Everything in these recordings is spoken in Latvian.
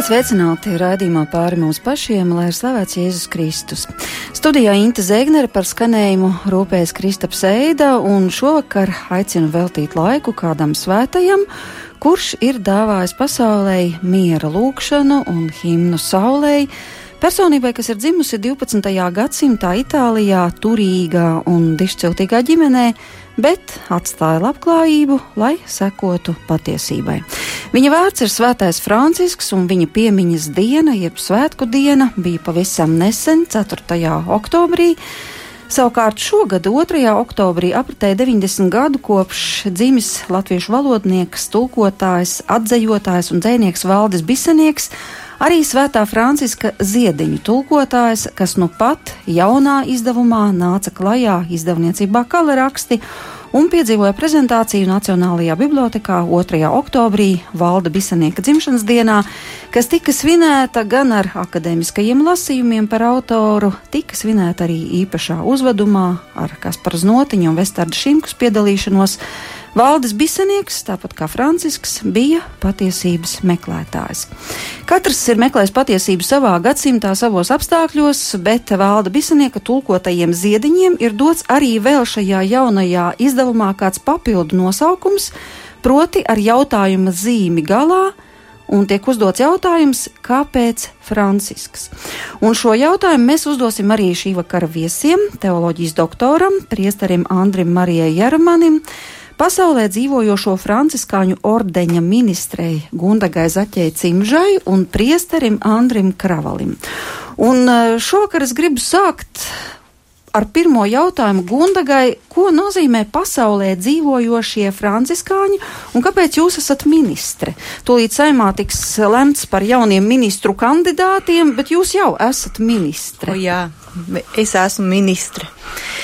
Esiet sveicināti raidījumā pāri mums pašiem, lai ir slavēts Jēzus Kristus. Studijā Inte Zēgnere par skanējumu rūpējas Kristaps Eida, un šovakar aicinu veltīt laiku kādam svētajam, kurš ir dāvājis pasaulē miera lūkšanu un himnu saulēji. Personībai, kas ir dzimusi 12. gadsimtā Itālijā, turīgā un dišciltīgā ģimenē, bet atstāja labklājību, lai sekotu patiesībai. Viņa vārds ir Svētais Francisks, un viņa piemiņas diena, jeb svētku diena, bija pavisam nesen, 4. oktobrī. Savukārt šogad, 2. oktobrī, apritēja 90 gadu kopš dzimis latviešu valodnieks, tulkotājs, atzējotājs un dzēnieks Valdis Bisenieks, arī Svētā Franciska ziediņu tulkotājs, kas nu pat jaunā izdevumā nāca klajā izdevniecībā Kaleraksti un piedzīvoja prezentāciju Nacionālajā bibliotekā 2. oktobrī Valda Bisanieka dzimšanas dienā, kas tika svinēta gan ar akadēmiskajiem lasījumiem par autoru, tika svinēta arī īpašā uzvedumā ar Kasparu Znotiņu un Vestardu Šimkus piedalīšanos. Valdis Bisenieks, tāpat kā Francisks, bija patiesības meklētājs. Katrs ir meklējis patiesību savā gadsimtā, savos apstākļos, bet Valda Bisenieka tulkotajiem ziediņiem ir dots arī vēl šajā jaunajā izdevumā kāds papildu nosaukums, proti ar jautājuma zīmi galā un tiek uzdots jautājums, kāpēc Francisks? Un šo jautājumu mēs uzdosim arī šī vakara viesiem, teoloģijas doktoram, priesterim Andrim Marijai Jermanim, pasaulē dzīvojošo franciskāņu ordeņa ministrei Gundagai Zaķei Cimžai un priesterim Andrim Kravalim. Un eh, šovakar es gribu sākt ar pirmo jautājumu Gundagai, ko nozīmē pasaulē dzīvojošie franciskāņi un kāpēc jūs esat ministre? Tūlīt saimā tiks lemts par jauniem ministru kandidātiem, bet jūs jau esat ministre. O, jā, es esmu ministre.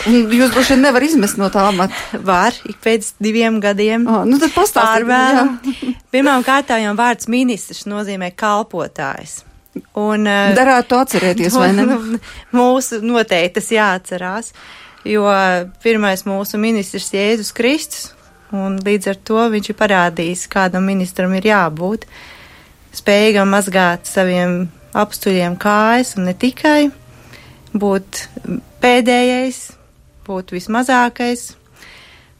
Jūs droši vien nevar izmest no tā amata. Var, ik pēc diviem gadiem. Oh, nu tad pastāstiet. Pirmām kārtām vārds ministrs nozīmē kalpotājs. Un, eh, Darētu to atcerēties, vai ne? Mūsu noteikti tas jāatcerās, jo pirmais mūsu ministrs Jēzus Kristus, un līdz ar to viņš ir parādījis, kādam ministram ir jābūt, spējīgam mazgāt saviem apstuļiem kājas, un ne tikai būt pēdējais, būt vismazākais,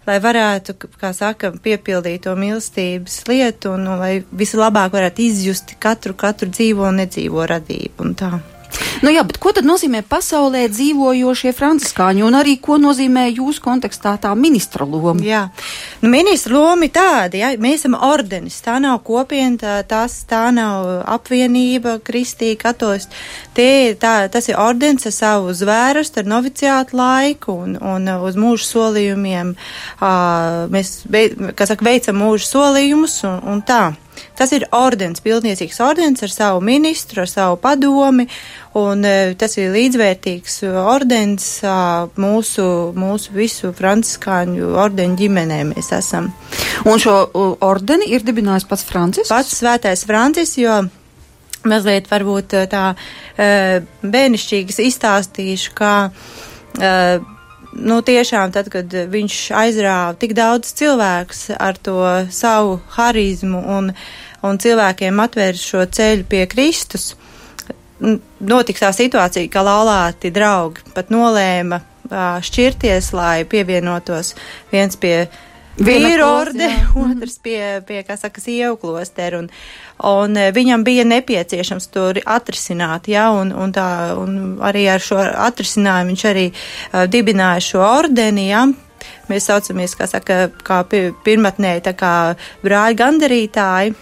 lai varētu, kā saka, piepildīt to mīlestības lietu un, un lai vislabāk varētu izjust katru, katru dzīvo un nedzīvo radību un tā. Nu jā, bet ko tad nozīmē pasaulē dzīvojošie franciskāņi un arī ko nozīmē jūsu kontekstā tā ministra loma? Jā, nu, ministra loma ir tāda, ja mēs esam ordenis, tā nav kopiena, tā, tas, tā nav apvienība, kristīgi, katoļs. Tā, tas ir ordens ar savu zvērustu, ar noviciātu laiku un, un uz mūžu solījumiem. Uh, mēs, kā saka, veicam mūžu solījumus un, un tā. Tas ir ordens, pildniecīgs ordens ar savu ministru, ar savu padomi, un e, tas ir līdzvērtīgs ordens mūsu, mūsu visu franciskāņu ordeņu ģimenē mēs esam. Un šo ordeni ir dibinājis pats Francisks? Pats svētais Francis, jo mazliet varbūt tā e, bērnišķīgas izstāstīšu, kā nu, tiešām tad, kad viņš aizrāva tik daudz cilvēkus ar to savu harizmu un, un cilvēkiem atvērs šo ceļu pie Kristus, notika tā situācija, ka laulāti draugi pat nolēma šķirties, lai pievienotos viens pie vīru orde, otrs pie, pie, kā saka, sievu klosteru, un, un viņam bija nepieciešams to atrisināt, jā, un, un tā, un arī ar šo atrisinājumu viņš arī uh, dibināja šo ordeni, jā, mēs saucamies, kā saka, kā pirmatnēji, tā kā brāļi gandarītāji,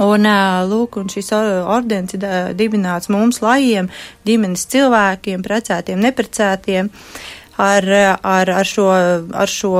Un, lūk, un šis ordens ir dibināts mums, lajiem, ģimenes cilvēkiem, precētiem, neprecētiem. Uh, ar, ar, ar, šo, ar, šo,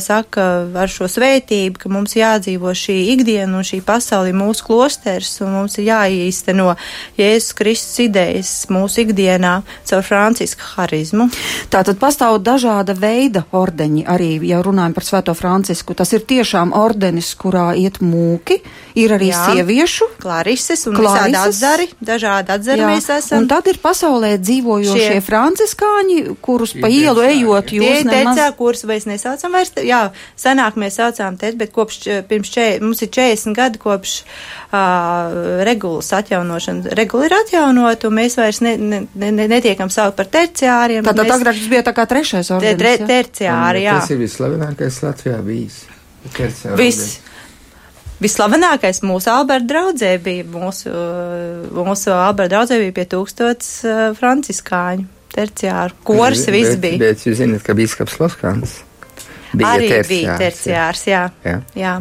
saka, ar šo svētību, ka mums jādzīvo šī ikdiena un šī pasaule ir mūsu klosters un mums ir jāīsteno Jēzus Kristus idejas mūsu ikdienā caur Franciska harizmu. Tātad pastāv dažāda veida ordeņi arī, ja runājam par Svēto Francisku. Tas ir tiešām ordenis, kurā iet mūki, ir arī Jā, sieviešu. Klarises un Klarises. visādi atzari, dažādi atzari Jā. mēs esam. Un tad ir pasaulē dzīvojošie Šie... franciskāņi, kurus pa ielu ejot, jūs nemaz... terciāri kursi vairs nesaucam vairs, jā, senāk mēs saucām tēt, bet kopš, pirms čē, mums ir 40 gadi kopš uh, regulas atjaunošana. Regula ir atjaunot, un mēs vairs ne, ne, ne, netiekam saukt par terciāriem. Tātad mēs, agrāk tas bija tā kā trešais te, ordenis. tre, jā? terciāri, jā. Tas ir vislavenākais Latvijā bijis. Terciāra Viss. Vislavenākais mūsu Alberta draudzē bija, mūsu, mūsu Alberta draudzē bija pie tūkstots uh, franciskāņu terciāru. Kors Bet- viss bet- bija. Bet jūs zināt, ka bīskaps Loskans arī terciārs, bija terciārs, jā. Jā. jā.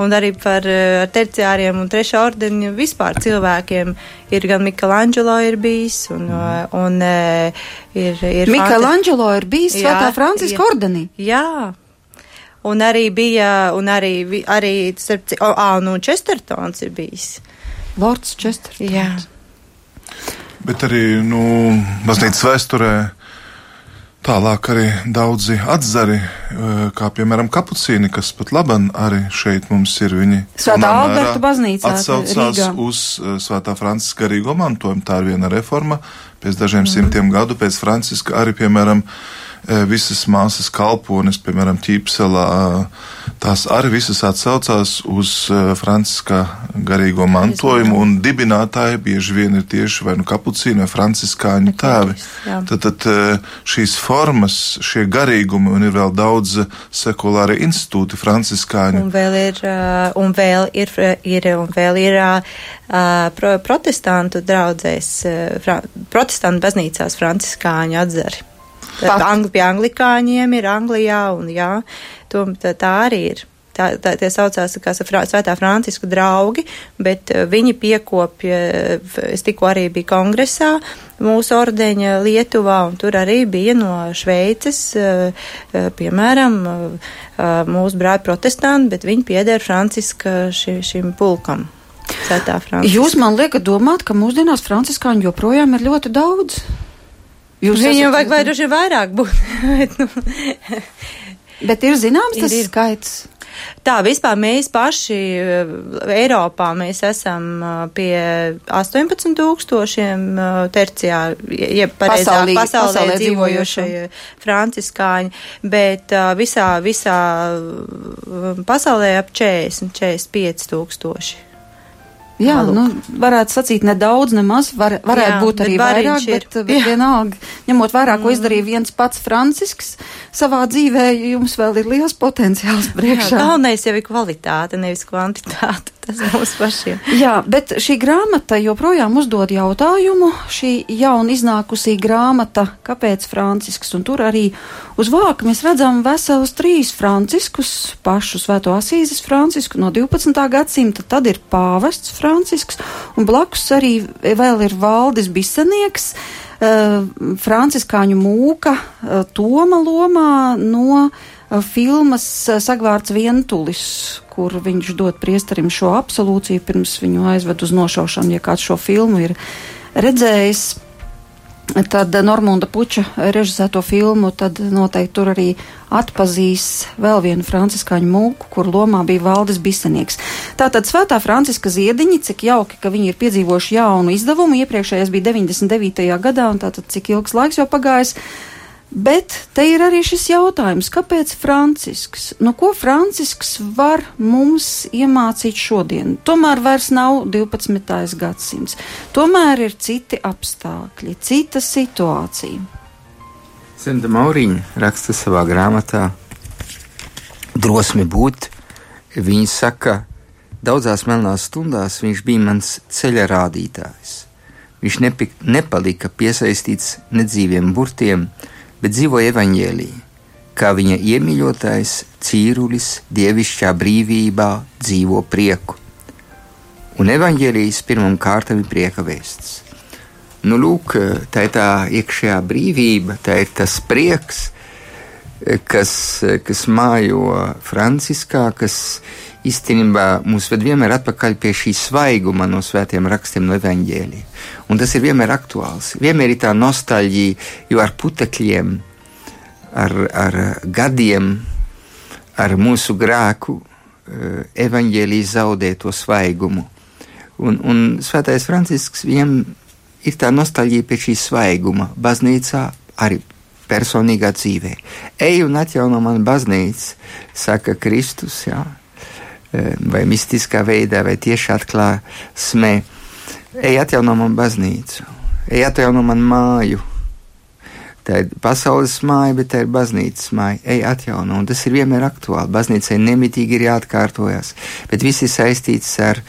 Un arī par uh, terciāriem un trešā ordeņa vispār cilvēkiem ir gan Mikelangelo ir bijis, un, uh, un uh, ir, ir Mikelangelo ir bijis Jā, Svētā Franciska jā. ordenī. Jā. Un arī bija, un arī, arī starp, ci- o, ā, nu, Čestertons ir bijis. Lords Čester. Jā. Bet arī nu, baznīcas vēsturē tālāk arī daudzi atzari, eh, kā piemēram kapucīni, kas pat laban arī šeit mums ir. Viņi Svētā Alberta baznīcā, atsaucās Rīgā. uz eh, Svētā Franciska garīgo mantojumu. Tā ir viena reforma. Pēc dažiem simtiem gadu pēc Franciska arī, piemēram, eh, visas māsas kalpones, piemēram, ķīpselā, eh, tās arī visas atsaucās uz eh, Franciska garīgo mantojumu, un dibinātāji bieži vien ir tieši vai nu kapucīni vai franciskāņu tēvi. Tad, tad eh, šīs formas, šie garīgumi, un ir vēl daudz eh, sekulāri institūti franciskāņu. Un vēl ir, un vēl ir, ir, un vēl ir pro, protestantu draudzēs, protestantu baznīcās franciskāņu atzari. Tad Angli, pie anglikāņiem ir Anglijā, un jā, to, tā, tā arī ir. Tā, tā, tie saucās kā sa- Svētā Francisku draugi, bet uh, viņi piekopja, uh, es tikko arī biju kongresā mūsu ordeņa Lietuvā, un tur arī bija no Šveices, uh, piemēram, mūsu brāļi protestanti, bet viņi pieder Franciska ši, šim pulkam. Franciska. Jūs man liekat domāt, ka mūsdienās franciskāņu joprojām ir ļoti daudz. Jūs Viņam esat- vajag vairuši vairāk būt. bet, nu, Bet ir zināms tas Ir, ir. skaits. Tā vispār mēs paši eh, Eiropā mēs esam eh, pie 18 tūkstošiem eh, tercijā, jeb pareizā Pasaulī- pasaulē, pasaulē dzīvojošie franciskāņi, bet visā, visā pasaulē ap 40, 45 tūkstoši. Jā, Lūk. nu, varētu sacīt nedaudz, nemaz, var, varētu Jā, būt arī bet vairāk, ir. bet, bet Jā. vienalga, ņemot vērā, ko izdarīja viens pats Francisks savā dzīvē, jums vēl ir liels potenciāls Jā, priekšā. galvenais jau ir kvalitāte, nevis kvantitāte. Tas mums pašiem. Jā, bet šī grāmata joprojām uzdod jautājumu. Šī jauna iznākusī grāmata, kāpēc Francisks, un tur arī uz vāka mēs redzam veselus trīs Franciskus, pašu svēto Asīzes Francisku no 12. gadsimta, tad ir pāvests Francisks, un blakus arī vēl ir Valdis Bisenieks, uh, franciskāņu mūka uh, Toma lomā no uh, filmas uh, Sagvārds Vientulis, kur viņš dod priesterim šo absolūciju pirms viņu aizved uz nošaušanu. Ja kāds šo filmu ir redzējis, tad Normunda Puča režisēto filmu, tad noteikti tur arī atpazīs vēl vienu franciskāņu mūku, kur lomā bija Valdis Bisenieks. Tātad Svētā Franciska ziediņi, cik jauki, ka viņi ir piedzīvojuši jaunu izdevumu, iepriekšējais bija 99. gadā, un tātad cik ilgs laiks jau pagājis. Bet te ir arī šis jautājums, kāpēc Francisks? Nu, ko Francisks var mums iemācīt šodien? Tomēr vairs nav 12. gadsimts. Tomēr ir citi apstākļi, cita situācija. Zemda Mauriņa raksta savā grāmatā Drosmi būt. Viņa saka, daudzās melnās stundās viņš bija mans ceļa rādītājs. Viņš nepi, nepalika piesaistīts nedzīviem burtiem, bet dzīvoja evaņģēlī, kā viņa iemīļotais cīrulis dievišķā brīvībā dzīvo prieku. Un evaņģēlijas pirmam kārtam ir prieka vēsts. Nu, lūk, tā ir tā iekšējā brīvība, tā ir tas prieks, kas, kas mājo Franciskā, kas īstenībā mūs ved vienmēr atpakaļ pie šī svaiguma no svētiem rakstiem no evaņģēlī. Un tas ir vienmēr aktuāls. Vienmēr ir tā nostalģija, jo ar putekļiem, ar, ar gadiem, ar mūsu grēku evaņģēlī zaudē to svaigumu. Un, un svētais Francisks viņam ir tā nostalģija pēc šī svaiguma. Baznīcā arī personīgā dzīvē. Ej un atjauno man baznīcu, saka Kristus, jā, vai mistiskā veidā, vai tieši atklāsmē. Ej atjauno man baznīcu, ej atjauno man māju. Tā ir pasaules māja, bet tā ir baznīcas māja. Ej, atjauno, un tas ir vienmēr aktuāli. Baznīcai nemitīgi ir jāatkārtojas, bet viss ir saistīts ar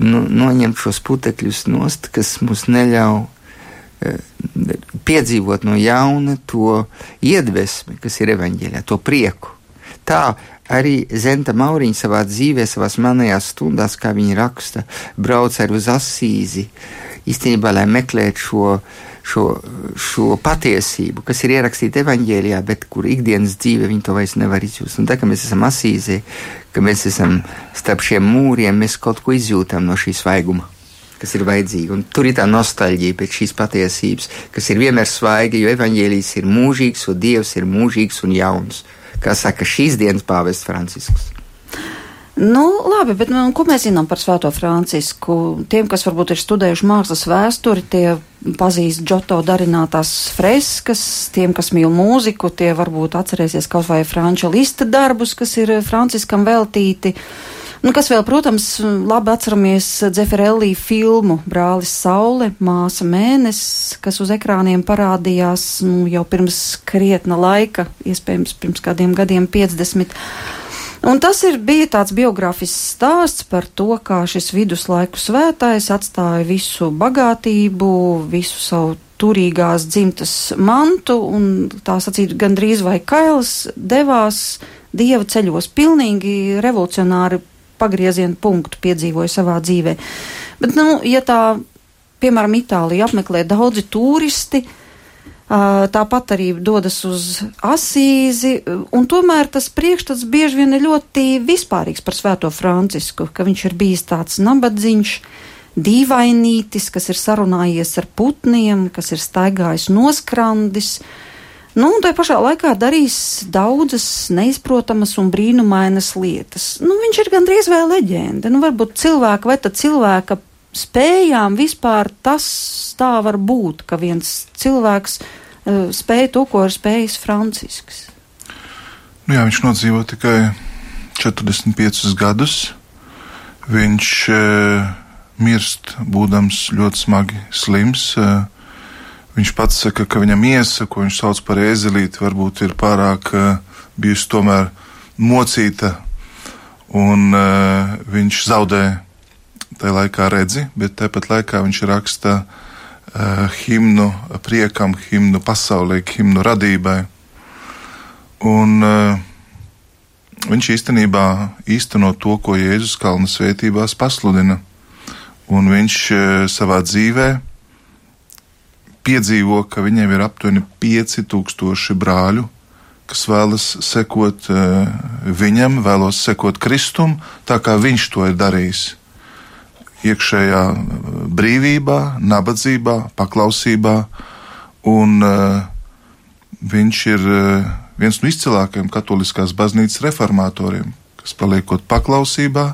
nu, noņemt šos putekļus nost, kas mums neļauj piedzīvot no jauna to iedvesmi, kas ir evaņģēlijā, to prieku. Tā arī Zenta Mauriņa savā dzīvē, savā manējās stundās, kā viņa raksta, brauc arī uz asīzi, īstenībā, lai meklētu šo, šo, šo patiesību, kas ir ierakstīta evaņģēlijā, bet kur ikdienas dzīve viņi to vairs nevar izjust. Un tā, ka mēs esam asīzē, ka mēs esam starp šiem mūriem, mēs kaut ko izjūtam no šīs svaiguma kas ir vajadzīga. Un tur ir tā nostalģija pēc šīs patiesības, kas ir vienmēr svaiga, jo evaņģēlijs ir mūžīgs, un Dievs ir mūžīgs un jauns. Kā saka šīs dienas pāvests Francisks. Nu, labi, bet nu, ko mēs zinām par Svēto Francisku? Tiem, kas varbūt ir studējuši mākslas vēsturi, tie pazīst Džoto darinātās freskas, tiem, kas mīl mūziku, tie varbūt atcerēsies kaut vai Franča Lista darbus, kas ir Franciskam veltīti. Uh, Nu, kas vēl, protams, labi atceramies Dzeferellī filmu Brālis Saule, māsa mēnesis, kas uz ekrāniem parādījās nu, jau pirms krietna laika, iespējams, pirms kādiem gadiem 50. Un tas ir, bija tāds biogrāfisks stāsts par to, kā šis viduslaiku svētājs atstāja visu bagātību, visu savu turīgās dzimtas mantu un tā sacīt gandrīz vai kails devās dieva ceļos pilnīgi revolucionāri pagrieziena punktu piedzīvoju savā dzīvē. Bet, nu, ja tā, piemēram, Itālija apmeklē daudzi turisti, tāpat arī dodas uz asīzi, un tomēr tas priekšstats bieži vien ir ļoti vispārīgs par Svēto Francisku, ka viņš ir bijis tāds nabadzīgs, dīvainītis, kas ir sarunājies ar putniem, kas ir staigājis noskrandis, Nu, un tā pašā laikā darīs daudzas neizprotamas un brīnumainas lietas. Nu, viņš ir gandrīz vai leģenda. Nu, varbūt cilvēka vai cilvēka spējām vispār tas tā var būt, ka viens cilvēks uh, spēja to, ko ir spējis Francisks. Nu, jā, viņš nodzīvo tikai 45 gadus. Viņš uh, mirst, būdams ļoti smagi slims. Uh, Viņš pats saka, ka viņam miesa, ko viņš sauc par ēzelīti, varbūt ir pārāk uh, bijusi tomēr mocīta, un uh, viņš zaudē tajā laikā redzi, bet tāpat laikā viņš raksta uh, himnu priekam, himnu pasaulē, himnu radībai. Un, uh, viņš īstenībā īsteno to, ko Jēzus Kalnu svētībās pasludina, un viņš uh, savā dzīvēm piedzīvo, ka viņiem ir aptuveni 5000 brāļu, kas vēlas sekot uh, viņam, vēlos sekot Kristum, tā kā viņš to ir darījis. Iekšējā eh, brīvībā, nabadzībā, paklausībā, un uh, viņš ir viens no izcilākajiem katoliskās baznīcas reformatoriem, kas paliekot paklausībā,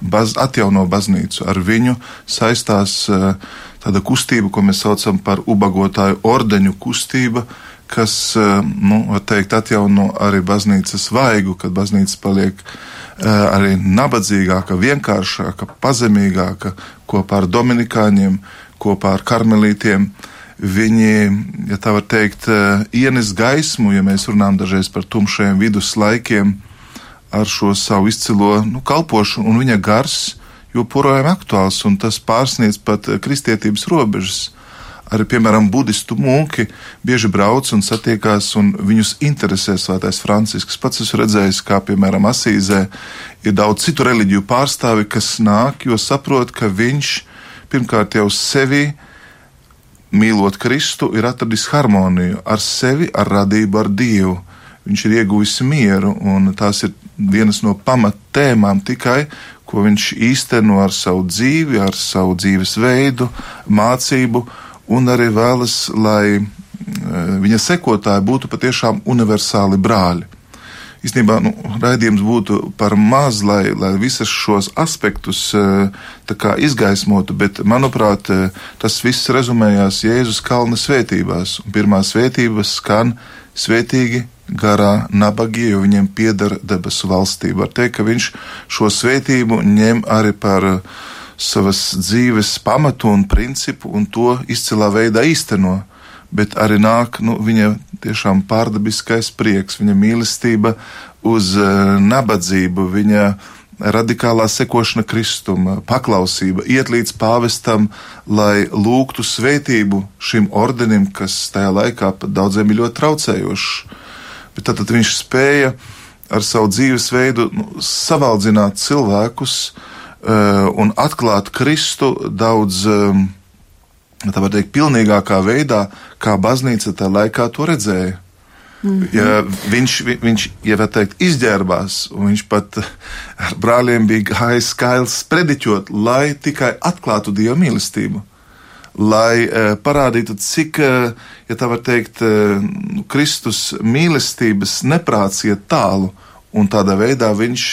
baz, atjauno baznīcu. Ar viņu saistās uh, tāda kustība, ko mēs saucam par ubagotāju ordeņu kustība, kas, eh, nu, var teikt, atjauno arī baznīcas vaigu, kad baznīca paliek eh, arī nabadzīgāka, vienkāršāka, pazemīgāka kopā ar dominikāņiem, kopā ar karmelītiem. Viņi, ja tā var teikt, eh, ienes gaismu, ja mēs runājam dažreiz par tumšajiem viduslaikiem, ar šo savu izcilo nu, kalpošanu, un viņa gars joprojām aktuāls, un tas pārsniedz pat eh, kristietības robežas. Arī, piemēram, budistu mūki bieži brauc un satiekās, un viņus interesē Svētais Francisks. Pats esmu redzējis, kā, piemēram, Asīzē ir daudz citu reliģiju pārstāvi, kas nāk, jo saprot, ka viņš pirmkārt jau sevi mīlot Kristu, ir atradis harmoniju ar sevi, ar radību, ar Dievu. Viņš ir ieguvis mieru, un tās ir vienas no pamattēmām tikai, ko viņš īsteno ar savu dzīvi, ar savu dzīvesveidu, mācību, un arī vēlas, lai e, viņa sekotāji būtu patiešām universāli brāļi. īstenībā nu, raidījums būtu par maz, lai, lai visas šos aspektus kā, izgaismotu, bet, manuprāt, tas viss rezumējās Jēzus kalna svētībās. Un pirmā svētība skan svētīgi garā nabagie, jo viņiem pieder debesu valstība. Var teikt, ka viņš šo svētību ņem arī par savas dzīves pamatu un principu un to izcilā veidā īsteno bet arī nāk nu, viņa tiešām pārdabiskais prieks, viņa mīlestība uz uh, nabadzību, viņa radikālā sekošana kristuma, paklausība, iet līdz pāvestam, lai lūgtu svētību šim ordenim, kas tajā laikā pat daudziem ir ļoti traucējošs. Bet tad, tad viņš spēja ar savu dzīvesveidu nu, savaldzināt cilvēkus uh, un atklāt Kristu daudz. Um, tā var teikt, pilnīgākā veidā, kā baznīca tajā laikā to redzēja. Mm -hmm. ja viņš, viņš ja teikt, izģērbās, un viņš pat ar brāļiem bija gājis skails prediķot, lai tikai atklātu dievu mīlestību. Lai e, parādītu, cik, e, ja tā var teikt, e, Kristus mīlestības neprāts iet tālu, un tādā veidā viņš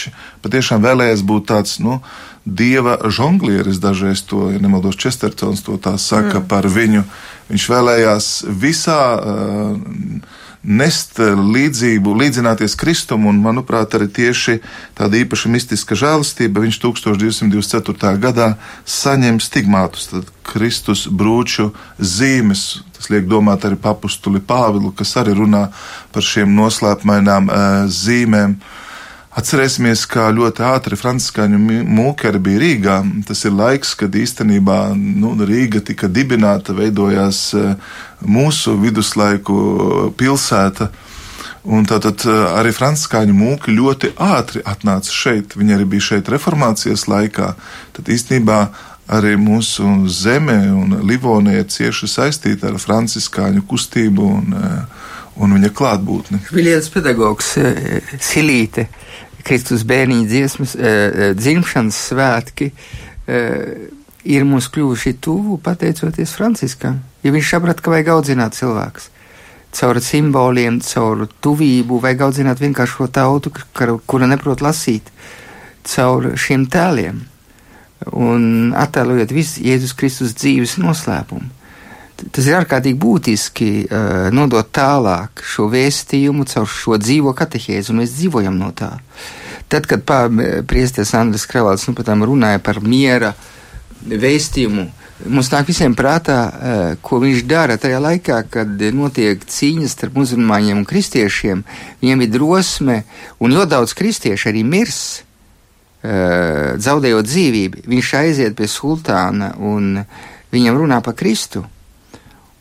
patiešām vēlējās būt tāds, nu, dieva žonglieris, dažreiz to, ja nemaldos, Čestertons to tā saka mm. par viņu. Viņš vēlējās visā uh, nest līdzību, līdzināties Kristum, un, manuprāt, arī tieši tāda īpaša mistiska žēlastība viņš 1224. gadā saņem stigmātus, tad Kristus brūču zīmes. Tas liek domāt arī papustuli Pāvilu, kas arī runā par šiem noslēpmainām uh, zīmēm. Uh, Atcerēsimies, kā ļoti ātri franciskāņu mūkeri bija Rīgā. Tas ir laiks, kad īstenībā nu, Rīga tika dibināta, veidojās eh, mūsu viduslaiku pilsēta. Un tātad eh, arī franciskāņu mūki ļoti ātri atnāca šeit. Viņi arī bija šeit reformācijas laikā. Tad īstenībā arī mūsu zeme un Livonija cieši saistīta ar franciskāņu kustību un, eh, un viņa klātbūtni. Viljams pedagogs Silīte Kristus bērniņa dziesmas, eh, eh, dzimšanas svētki eh, ir mums kļuvuši tuvu pateicoties Franciskam, jo viņš saprata, ka vajag audzināt cilvēkus. Caur simboliem, caur tuvību vajag audzināt vienkārši šo tautu, kura neprot lasīt, caur šiem tēliem un attēlojot visu Jēzus Kristus dzīves noslēpumu tas ir ārkārtīgi būtiski uh, nodot tālāk šo vēstījumu caur šo dzīvo katehēzi, un mēs dzīvojam no tā. Tad, kad priesteris Andris Krevals nu, runāja par miera vēstījumu, mums nāk visiem prātā, uh, ko viņš dara tajā laikā, kad notiek cīņas starp musulmaņiem un kristiešiem. Viņiem ir drosme, un ļoti daudz kristiešu arī mirs, uh, zaudējot dzīvību. Viņš aiziet pie sultāna un viņam runā par Kristu.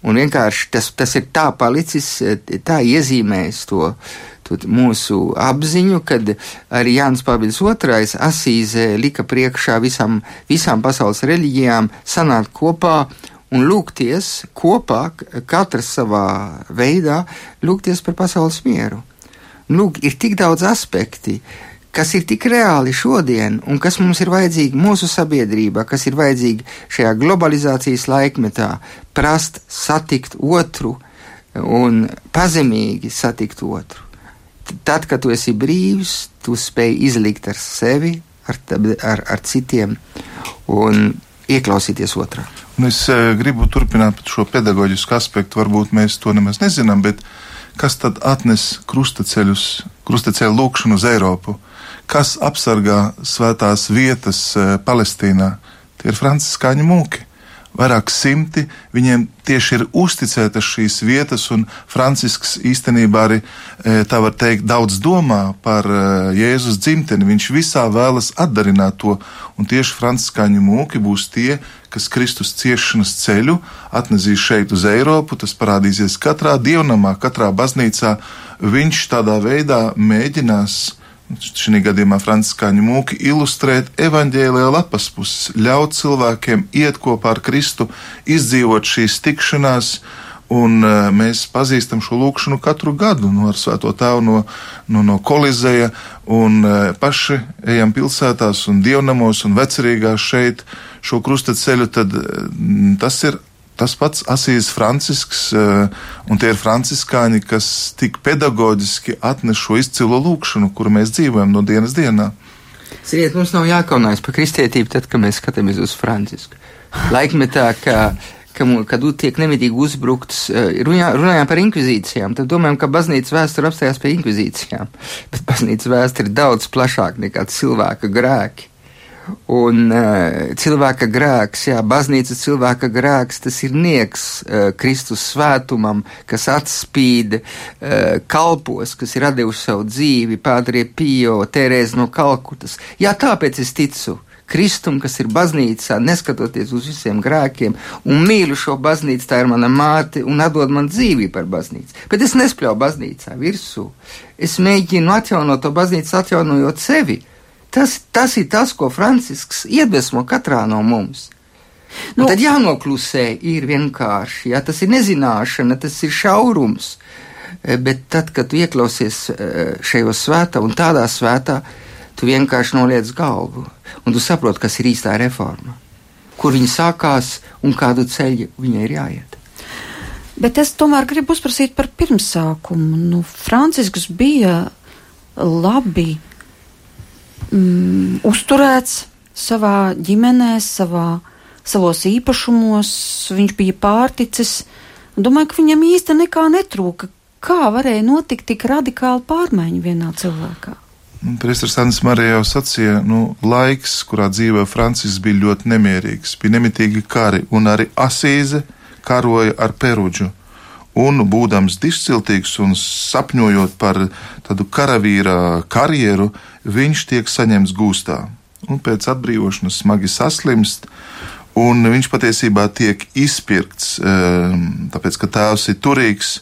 Un vienkārši tas, tas ir tā palicis, tā iezīmējis to, to mūsu apziņu, kad arī Jānis Pāvils II asīzē lika priekšā visam, visām pasaules reliģijām sanākt kopā un lūgties kopā, katrs savā veidā, lūgties par pasaules mieru. Lūk, ir tik daudz aspekti, kas ir tik reāli šodien un kas mums ir vajadzīgi mūsu sabiedrībā, kas ir vajadzīgi šajā globalizācijas laikmetā, prast satikt otru un pazemīgi satikt otru. Tad, kad tu esi brīvs, tu spēj izlikt ar sevi, ar, ar, ar citiem un ieklausīties otrā. Un es uh, gribu turpināt šo pedagoģisku aspektu. Varbūt mēs to nemaz nezinām, bet kas tad atnes krustaceļus, krustaceļu lūkšanu uz Eiropu? Kas apsargā svētās vietas eh, Palestīnā. Tie ir franciskāņu mūki. Vairāk simti viņiem tieši ir uzticētas šīs vietas, un Francisks īstenībā arī, eh, tā var teikt, daudz domā par eh, Jēzus dzimteni. Viņš visā vēlas atdarināt to, un tieši franciskāņu mūki būs tie, kas Kristus ciešanas ceļu atnesīs šeit uz Eiropu. Tas parādīsies katrā dievnamā, katrā baznīcā. Viņš tādā veidā mēģinās šī gadījumā franciskāņu mūki, ilustrēt evaņģēlīja lapas puses, ļaut cilvēkiem iet kopā ar Kristu, izdzīvot šīs tikšanās, un uh, mēs pazīstam šo lūkšanu katru gadu no Svēto Tēvu no, no, no Kolizeja, un uh, paši ejam pilsētās un dievnamos un vecerīgās šeit šo krustaceļu, tad uh, tas ir tas pats Asīs Francisks, un tie ir franciskāņi, kas tik pedagoģiski atnes šo izcilo lūkšanu, kuru mēs dzīvojam no dienas dienā. Ziniet, mums nav jākaunājas par kristietību, tad, kad mēs skatāmies uz Francisku. Laikmetā, ka ka, kad tiek nemitīgi uzbrukts, eh, runā, runājām par inkvizīcijām, tad domājam, ka baznīcas vēsture apstājās pie inkvizīcijām. Bet baznīcas vēsture ir daudz plašāka nekā cilvēka grēki. Un uh, cilvēka grēks, jā, baznīcas cilvēka grēks, tas ir nieks uh, Kristus svētumam, kas atspīd uh, kalpos, kas ir devuši savu dzīvi, Pādrie Pio, Terēze no Kalkutas. Jā, tāpēc es ticu Kristum, kas ir baznīcā, neskatoties uz visiem grēkiem, un mīlu šo baznīcu, tā ir mana māte, un atdod man dzīvību par baznīcu. Bet es nespļauju baznīcā virsū. Es mēģinu atjaunot to baznīcu, atjaunojot sevi. Tas, tas ir tas, ko Francisks iedvesmo katrā no mums. Nu, un tad jānoklusē ir vienkārši, ja tas ir nezināšana, tas ir šaurums. Bet tad, kad tu ieklausies eh, šajos svētā un tādā svētā, tu vienkārši noliec galvu un tu saproti, kas ir īstā reforma, kur viņa sākās un kādu ceļu viņai ir jāiet. Bet es tomēr gribu uzprasīt par pirmsākumu. Nu, Francisks bija labi mm, uzturēts savā ģimenē, savā, savos īpašumos, viņš bija pārticis. Domāju, ka viņam īsti nekā netrūka. Kā varēja notikt tik radikāla pārmaiņa vienā cilvēkā? Priesteris Andris Marija jau sacīja, nu, laiks, kurā dzīvoja Francis, bija ļoti nemierīgs, bija nemitīgi kari, un arī Asīze karoja ar Perudžu. Un, būdams dišciltīgs un sapņojot par tādu karavīra karjeru, viņš tiek saņemts gūstā. Un pēc atbrīvošanas smagi saslimst, un viņš patiesībā tiek izpirkts, ehm, tāpēc, ka tēvs ir turīgs,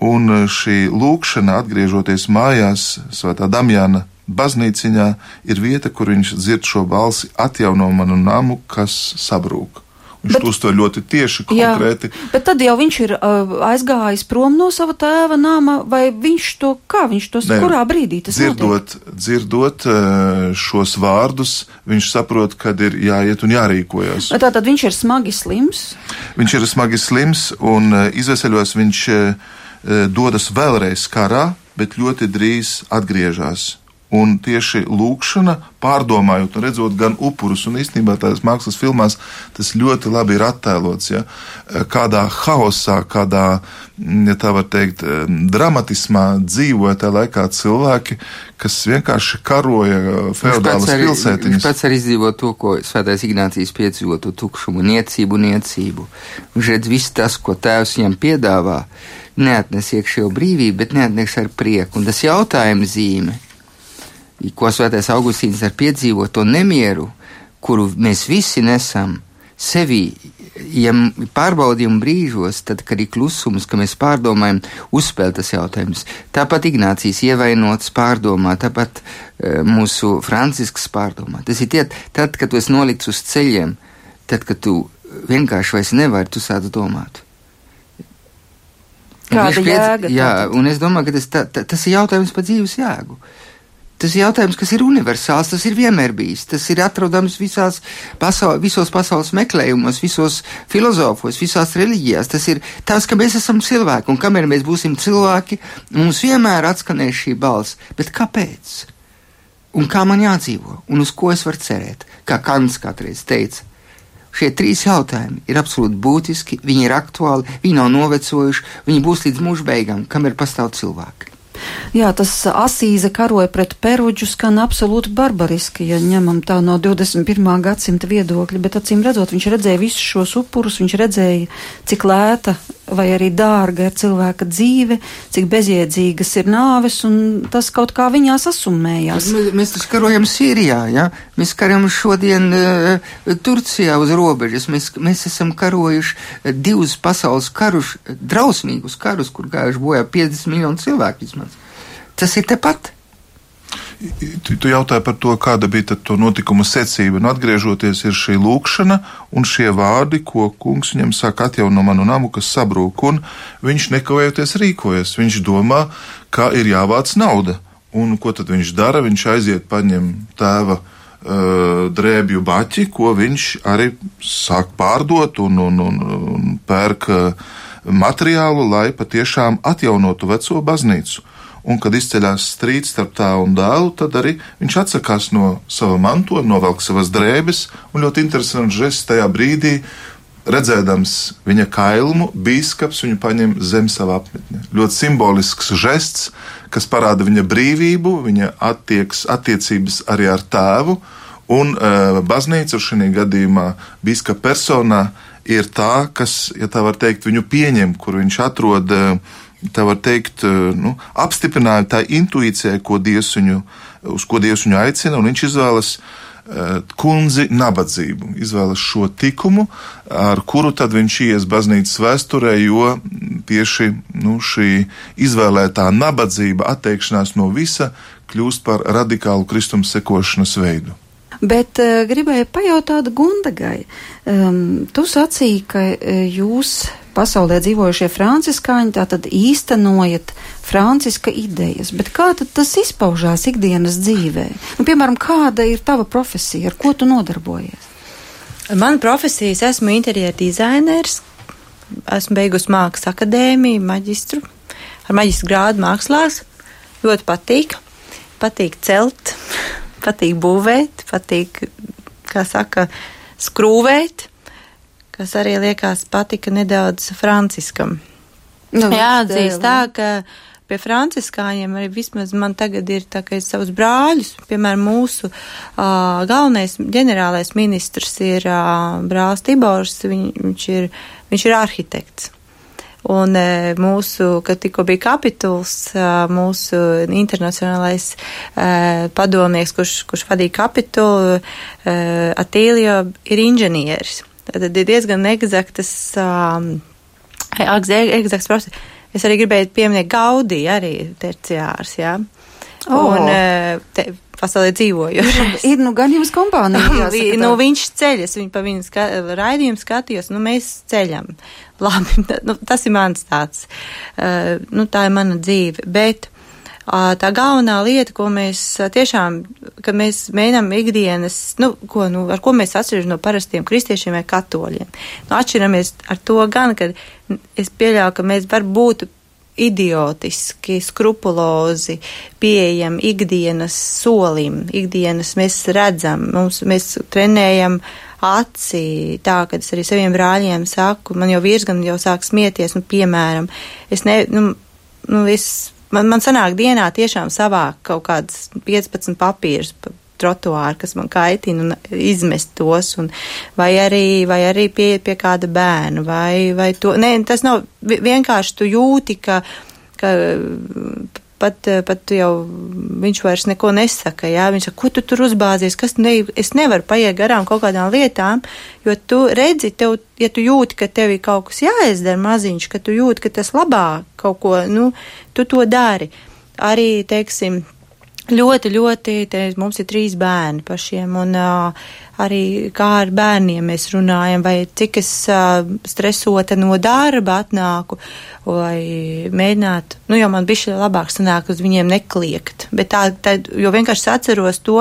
Un šī lūkšana, atgriežoties mājās, Svētā Damjana baznīciņā, ir vieta, kur viņš dzird šo balsi: atjauno manu namu, kas sabrūk. Viņš bet, to ļoti tieši, konkrēti. Jā, bet tad jau viņš ir uh, aizgājis prom no sava tēva nama, vai viņš to, kā viņš to, ne, kurā brīdī tas dzirdot, notiek? Dzirdot šos vārdus, viņš saprot, kad ir jāiet un jārīkojas. Tātad viņš ir smagi slims? Viņš ir smagi slims un izveseļos viņš. Dodas vēlreiz karā, bet ļoti drīz atgriežas. Un tieši lūkšana, pārdomājot, redzot gan upurus, un īstenībā tās mākslas filmās tas ļoti labi ir attēlots. Ja? E, kādā haosā, kādā, ja tā var teikt, e, dramatismā dzīvoja tajā laikā cilvēki, kas vienkārši karoja feudālas pilsētiņas. Viņš pats arī izdzīvo to, ko Svētais Ignācijas piedzīvo, to tukšumu, niecību, niecību. Viņš redz visu tas, ko tēvs viņam piedāvā neatnes iekšējo brīvību, bet neatnes ar prieku. Un tas jautājums zīme, ko Svētais Augustīns ar piedzīvot to nemieru, kuru mēs visi nesam sevī, ja pārbaudījuma brīžos, tad, kad ir klusums, ka mēs pārdomājam, uzspēl tas jautājums. Tāpat Ignācijas ievainots pārdomā, tāpat uh, mūsu Francisks pārdomā. Tas ir tie, tad, kad tu esi nolikts uz ceļiem, tad, kad tu vienkārši vairs nevari, tu sāc domāt. Kāda jēga? Jā, un es domāju, ka tas, tā, tā, tas ir jautājums par dzīves jēgu. Tas ir jautājums, kas ir universāls, tas ir vienmēr bijis. Tas ir atrodams visās pasaul, visos pasaules meklējumos, visos filozofos, visās reliģijās. Tas ir tas, ka mēs esam cilvēki, un kamēr mēs būsim cilvēki, mums vienmēr atskanēs šī balss. Bet kāpēc? Un kā man jādzīvo? Un uz ko es varu cerēt? Kā Kants kādreiz teica, Šie trīs jautājumi ir absolūti būtiski, viņi ir aktuāli, viņi nav novecojuši, viņi būs līdz mūža beigām, kamēr pastāv cilvēki. Jā, tas asīze karoja pret Peruģu skan absolūti barbariski, ja ņemam tā no 21. gadsimta viedokļa, bet acīm redzot, viņš redzēja visus šos upurus, viņš redzēja, cik lēta vai arī dārga ir cilvēka dzīve, cik bezjēdzīgas ir nāves, un tas kaut kā viņā sasummējās. Mēs, mēs taču karojam Sīrijā, ja? mēs karojam šodien uh, Turcijā uz robežas, mēs, mēs esam karojuši divus pasaules karus, drausmīgus karus, kur gājuši bojā 50 miljonu cilvēku vismaz. Tas ir tepat. Tu, tu jautāji par to, kāda bija to notikumu secība. Nu, atgriežoties, ir šī lūkšana un šie vārdi, ko kungs viņam saka, atjauno manu namu, kas sabrūk, un viņš nekavējoties rīkojas. Viņš domā, kā ir jāvāc nauda. Un ko tad viņš dara? Viņš aiziet, paņem tēva drēbju baķi, ko viņš arī sāk pārdot un, un, un, un pērk materiālu, lai patiešām atjaunotu veco baznīcu. Un, kad izceļas strīds starp tēvu un dēlu, tad arī viņš atsakās no sava mantojuma, novelk savas drēbes. Un ļoti interesants žests tajā brīdī, redzēdams viņa kailumu, bīskaps viņu paņem zem sava apmetņa. Ļoti simbolisks žests, kas parāda viņa brīvību, viņa attieks, attiecības arī ar tēvu. Un uh, baznīca šajā gadījumā, biskupa personā, ir tā, kas, ja tā var teikt, viņu pieņem, kur viņš atrod uh, tā var teikt, eh, nu, apstiprinājumu tā intuīcijai, ko Dievs viņu, uz ko Dievs viņu aicina, un viņš izvēlas uh, kundzi nabadzību, izvēlas šo tikumu, ar kuru tad viņš ies baznīcas vēsturē, jo tieši nu, šī izvēlētā nabadzība, atteikšanās no visa, kļūst par radikālu kristuma sekošanas veidu. Bet uh, gribēju pajautāt Gundagai. Um, tu sacīji, ka uh, jūs pasaulē dzīvojušie franciskāņi tātad īstenojat franciska idejas, bet kā tad tas izpaužās ikdienas dzīvē? Nu, piemēram, kāda ir tava profesija, ar ko tu nodarbojies? Mana profesija, es esmu interjera dizainers, esmu beigusi mākslas akadēmiju, maģistru, ar maģistru grādu mākslās, ļoti patīk, patīk celt, patīk būvēt, patīk, kā saka, skrūvēt kas arī liekas patika nedaudz Franciskam. Nu, Jāatzīst tā, ka pie franciskājiem arī vismaz man tagad ir tā, ka es savus brāļus, piemēram, mūsu uh, galvenais ģenerālais ministrs ir uh, brālis Tibors, viņ, viņš, ir, viņš ir arhitekts. Un e, mūsu, kad tikko bija kapituls, e, mūsu internacionālais e, padomnieks, kurš, kurš vadīja kapitulu, Atīlio, ir inženieris. Tad ir diezgan eksaktas, um, eksakts process. Es arī gribēju pieminēt Gaudī, arī terciārs, jā. Oh. Un te, pasaulē dzīvojošs. Ir, nu gan jums kompānija. nu, viņš ceļas, viņa pa viņu ska, raidījumu skatījos, nu mēs ceļam. Labi, nu, tas ir mans tāds, uh, nu tā ir mana dzīve, bet tā galvenā lieta, ko mēs tiešām, kad mēs mēģinām ikdienas, nu, ko, nu, ar ko mēs atšķiramies no parastiem kristiešiem vai katoļiem. Nu, atšķiramies ar to gan, ka es pieļauju, ka mēs var būt idiotiski, skrupulozi, pieejam ikdienas solim, ikdienas mēs redzam, mums, mēs trenējam aci, tā, kad es arī saviem brāļiem saku, man jau vīrs gan jau sāk smieties, nu, piemēram, es ne, nu, nu, es man, man sanāk dienā tiešām savāk kaut kādas 15 papīrus pa trotuāru, kas man kaitina un izmest tos, un, vai arī, vai arī pieiet pie kāda bērna, vai, vai to, nē, tas nav vienkārši tu jūti, ka, ka pat, pat jau viņš vairs neko nesaka. Jā? Viņš saka, ko tu tur uzbāzies, kas ne, es nevaru paiet garām kaut kādām lietām, jo tu redzi, tev, ja tu jūti, ka tev ir kaut kas jāizdara maziņš, ka tu jūti, ka tas labāk kaut ko, nu, tu to dari. Arī, teiksim, ļoti, ļoti, te, mums ir trīs bērni pašiem, un uh, arī kā ar bērniem mēs runājam, vai cik es uh, stresota no darba atnāku, vai mēģināt, nu jau man bišķi labāk sanāk uz viņiem nekliegt, bet tā, tā jo vienkārši atceros to,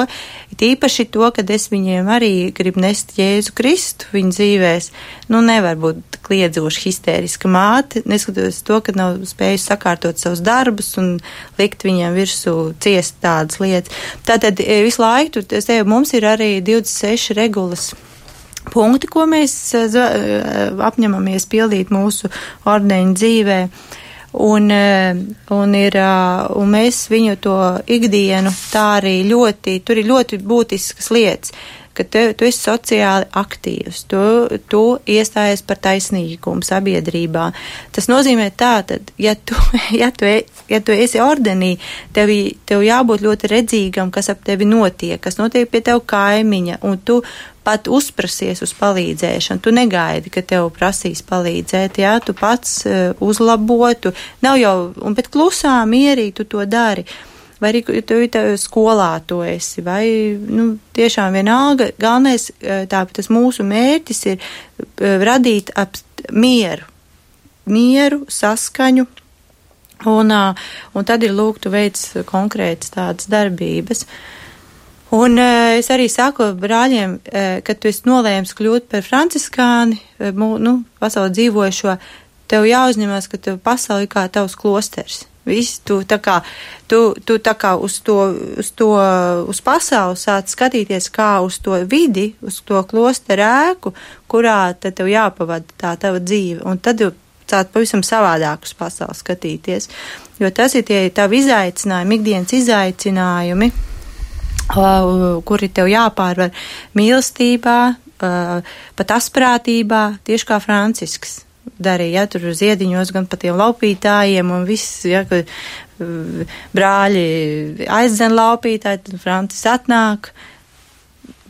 tīpaši to, kad es viņiem arī gribu nest Jēzu Kristu viņu dzīvēs, nu nevar būt kliedzoši histēriska māte, neskatoties to, ka nav spējusi sakārtot savus darbus un likt viņiem virsū ciest tādas lietas. Tātad visu laiku, es tevu, mums ir arī 26 regulas punkti, ko mēs eh, eh, apņemamies pildīt mūsu ordeņu dzīvē. Un, eh, un, ir, un mēs viņu to ikdienu tā arī ļoti, tur ir ļoti būtiskas lietas ka tu, tu esi sociāli aktīvs, tu, tu iestājies par taisnīgumu sabiedrībā. Tas nozīmē tā, tad, ja tu, ja tu, e, ja tu esi ordenī, tev, tev jābūt ļoti redzīgam, kas ap tevi notiek, kas notiek pie tev kaimiņa, un tu pat uzprasies uz palīdzēšanu. Tu negaidi, ka tev prasīs palīdzēt, jā, tu pats uh, uzlabotu. Nav jau, un bet klusā, mierīgi tu to dari. Uh, vai arī tu skolā to esi, vai, nu, tiešām vienalga, galvenais, e, tā, tas mūsu mērķis ir e, radīt ap mieru, mieru, saskaņu, un, un tad ir lūgtu veids konkrētas tādas darbības. Un es arī saku brāļiem, kad tu esi nolēms kļūt par franciskāni, nu, pasauli dzīvojušo, tev jāuzņemas, ka tev pasauli kā tavs klosters. Viss, tu tā kā, tu, tu tā kā uz to, uz to, uz pasauli sāc skatīties kā uz to vidi, uz to klosteru ēku, kurā tad tev jāpavada tā tava dzīve. Un tad sāc pavisam savādāk uz pasauli skatīties. Jo tas ir tie tavi izaicinājumi, ikdienas izaicinājumi kuri tev jāpārvar mīlestībā, pat asprātībā, tieši kā Francisks darīja, ja, tur uz iediņos gan pat tiem laupītājiem un viss, ja, ka brāļi aizdzen laupītāji, tad Francis atnāk,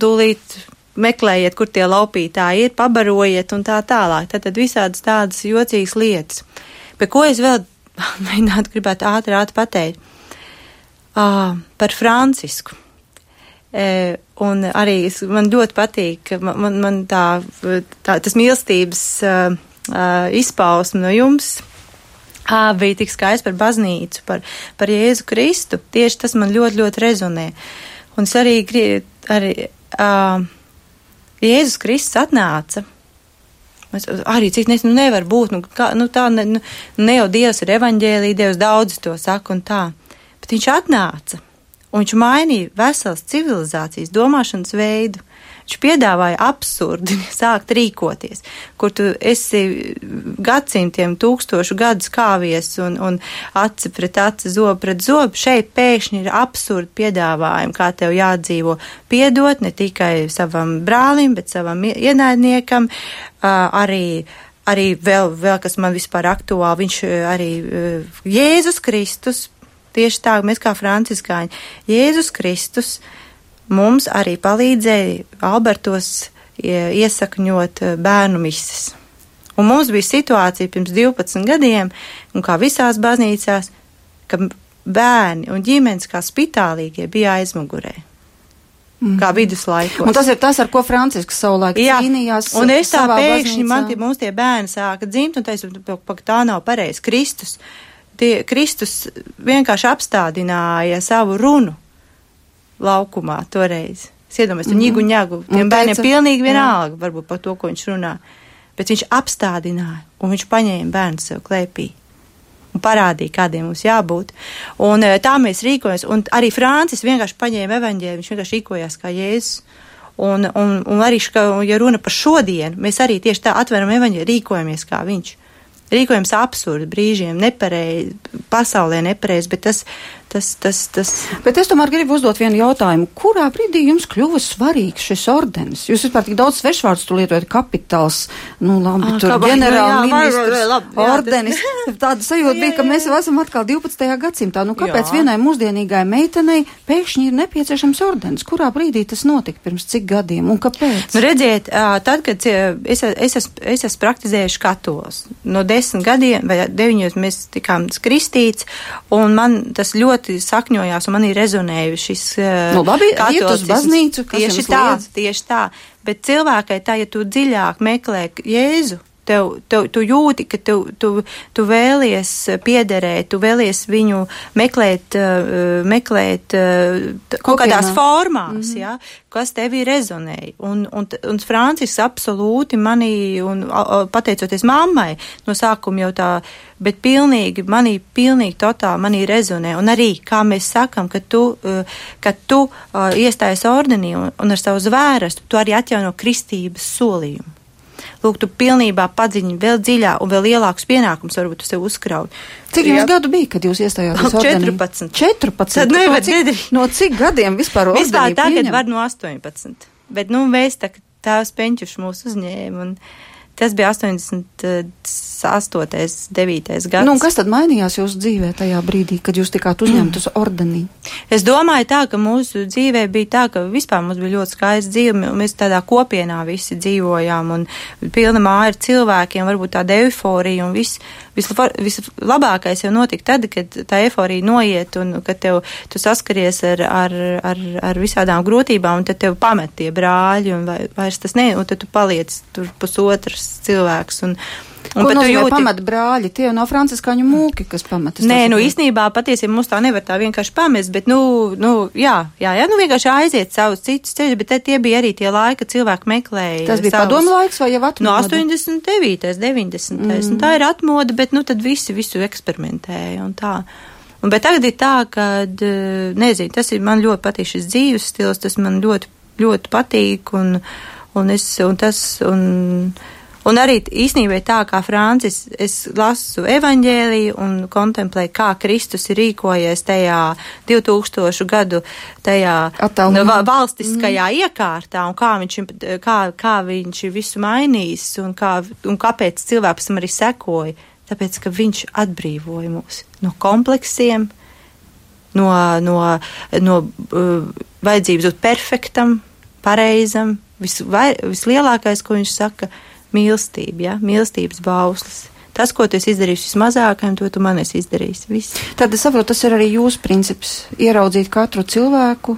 tūlīt meklējiet, kur tie laupītāji ir, pabarojiet un tā tālāk. Tad, tad visādas tādas jocīgas lietas. Bet ko es vēl mēģinātu gribētu ātri, ātri pateikt? Uh, par Francisku. E, un arī man ļoti patīk, man, man tā, tā, tas mīlestības uh, izpausme no jums bija tik skaists par baznīcu, par, par Jēzu Kristu. Tieši tas man ļoti, ļoti rezonē. Un es arī, arī uh, Jēzus Kristus atnāca. Es, arī cik nes, nu nevar būt, nu, kā, nu tā, ne, nu, ne jau Dievs ir evaņģēlī, Dievs daudz to saka un tā. Bet viņš atnāca un viņš mainīja veselas civilizācijas domāšanas veidu. Viņš piedāvāja absurdi sākt rīkoties, kur tu esi gadsimtiem, tūkstošu gadus kāvies un, un aci pret aci, zobu pret zobu. Šeit pēkšņi ir absurdi piedāvājumi, kā tev jādzīvo. Piedot ne tikai savam brālim, bet savam ienaidniekam, arī arī vēl, vēl kas man vispār aktuāli, viņš arī Jēzus Kristus Tieši tā, mēs kā franciskāņi, Jēzus Kristus mums arī palīdzēja Albertos iesakņot eh, bērnu mises. Un mums bija situācija pirms 12 gadiem, un kā visās baznīcās, ka bērni un ģimenes kā spitālīgie bija aizmugurē. Mm. Kā viduslaikos. Un tas ir tas, ar ko Francisks savulaik Jā. cīnījās. Un es tā pēkšņi, man tie, mums tie bērni sāka dzimt, un teicu, tā nav pareizi. Kristus tie, Kristus vienkārši apstādināja savu runu laukumā toreiz. Es iedomājos, mm -hmm. ņigu ņagu, tiem bērniem teica, pilnīgi vienalga jā. varbūt par to, ko viņš runā. Bet viņš apstādināja, un viņš paņēma bērnu sev klēpī. Un parādīja, kādiem mums jābūt. Un eh, tā mēs rīkojamies. Un arī Francis vienkārši paņēma evaņģēlu, viņš vienkārši rīkojās kā Jēzus. Un, un, un arī, ja runa par šodienu, mēs arī tieši tā atveram evaņģēlu, rīkojamies kā viņš rīkojams absurdi, brīžiem nepareizi, pasaulē nepareizi, bet tas, tas, tas, tas. Bet es tomēr gribu uzdot vienu jautājumu. Kurā brīdī jums kļuva svarīgs šis ordenis? Jūs vispār tik daudz svešvārdus tu lietojat kapitāls, nu labi, ah, tur ģenerāla ministrs, ordenis. Tāda sajūta bija, ka mēs jau esam atkal 12. gadsimtā. Nu kāpēc jā. vienai mūsdienīgai meitenei pēkšņi ir nepieciešams ordenis? Kurā brīdī tas notika pirms cik gadiem un kāpēc? Nu, redziet, tad, kad es, es, es, es esmu praktizējuši katols, no desmit gadiem vai deviņos mēs tikām kristīts, un man tas ļoti ļoti sakņojās un manī rezonēja šis. Eh, nu, labi, iet uz baznīcu, tieši tā, tieši tā. Bet cilvēkai tā, ja tu dziļāk meklē Jēzu, tev, tev, tu jūti, ka tu, tu, tu vēlies piederēt, tu vēlies viņu meklēt, uh, meklēt uh, kaut kādās formās, mm -hmm. ja, kas tevī rezonēja. Un, un, un Francis absolūti manī, un pateicoties mammai, no sākuma jau tā, bet pilnīgi, manī, pilnīgi totāli manī rezonē. Un arī, kā mēs sakam, ka tu, uh, ka tu iestājas ordenī un, un ar savu zvērestu, tu arī atjauno kristības solījumu lūk, tu pilnībā padziļini vēl dziļāk un vēl lielākus pienākumus varbūt sev uzkraut. Cik jums gadu bija, kad jūs iestājāties? 14. 14. Tad nevar no, cik, no cik gadiem vispār? Vispār tagad pieņem? var no 18. Bet, nu, mēs tā, tā speņķuši mūs uzņēma un tas bija 80. 8. 9. gads. Nu, kas tad mainījās jūsu dzīvē tajā brīdī, kad jūs tikāt uzņemti uz ordenī? Es domāju tā, ka mūsu dzīvē bija tā, ka vispār mums bija ļoti skaista dzīve, un mēs tādā kopienā visi dzīvojām, un pilna māja ar cilvēkiem, varbūt tāda euforija, un viss, vislabākais jau notika tad, kad tā euforija noiet, un kad tev, tu saskaries ar, ar, ar, ar visādām grūtībām, un tad tev pamet tie brāļi, un vairs tas ne, un tad tu paliec tur pusotrs cilvēks, un, Un Ko nozīmē jūti... pamat brāļi? Tie jau nav franciskāņu mūki, kas pametas. Nē, nu īstenībā patiesībā mums tā nevar tā vienkārši pamest, bet, nu, nu jā, jā, jā, nu vienkārši aiziet savus citus ceļus, bet tie bija arī tie laiki, kad cilvēki meklēja. Tas bija savus... padomu laiks vai jau atmoda? No 89. 90. Mm. Un tā ir atmoda, bet, nu, tad visi visu eksperimentēja un tā. Un, bet tagad ir tā, ka, nezinu, tas ir man ļoti patīk šis dzīves stils, tas man ļoti, ļoti patīk un, un es, un tas, un, Un arī īstenībā tā, kā Francis, es lasu evaņģēliju un kontemplēju, kā Kristus ir rīkojies tajā 2000 gadu tajā Atalumā. Nu, valstiskajā mm. iekārtā un kā viņš, kā, kā viņš visu mainījis un, kā, un kāpēc cilvēks tam arī sekoja. Tāpēc, ka viņš atbrīvoja mūs no kompleksiem, no, no, no uh, vajadzības būt perfektam, pareizam. Vis, vai, vislielākais, ko viņš saka, ir mīlestība, ja? mīlestības bauslis. Tas, ko tu esi izdarījis vismazākajam, to tu man esi izdarījis. Viss. Tad es saprotu, tas ir arī jūsu princips - ieraudzīt katru cilvēku.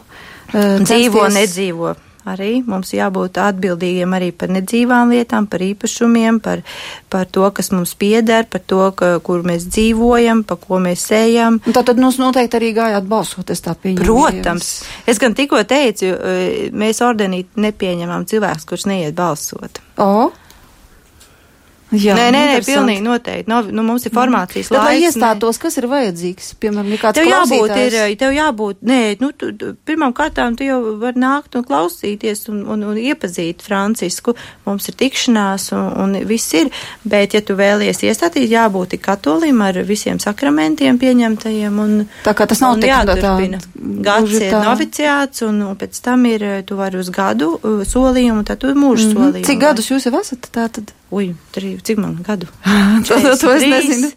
Uh, Dzīvo, censties... nedzīvo. Arī mums jābūt atbildīgiem arī par nedzīvām lietām, par īpašumiem, par, par to, kas mums pieder, par to, ka, kur mēs dzīvojam, pa ko mēs ejam. Tā tad mums noteikti arī gājāt balsot, es tā pieņemu. Protams. Es gan tikko teicu, eh, mēs ordenī nepieņemam cilvēks, kurš neiet balsot. O? Jā, nē, nē, nē pilnīgi noteikti. No, nu, mums ir formācijas Tad, laiks. Lai iestātos, kas ir vajadzīgs, piemēram, kāds tev jābūt, ir, tev jābūt, nē, nu, tu, pirmām kārtām tu jau var nākt un klausīties un, un, un iepazīt Francisku. Mums ir tikšanās un, un viss ir, bet, ja tu vēlies iestāties, jābūt katolim ar visiem sakramentiem pieņemtajiem un. Tā kā tas nav tik jāturpina. Gads ir noviciāts un, un pēc tam ir, tu vari uz gadu uh, solījumu, tad tu mūžu mm -hmm. solījumu. Cik gadus jūs jau esat tā tad? Ui, tri, cik man gadu? to, to es nezinu.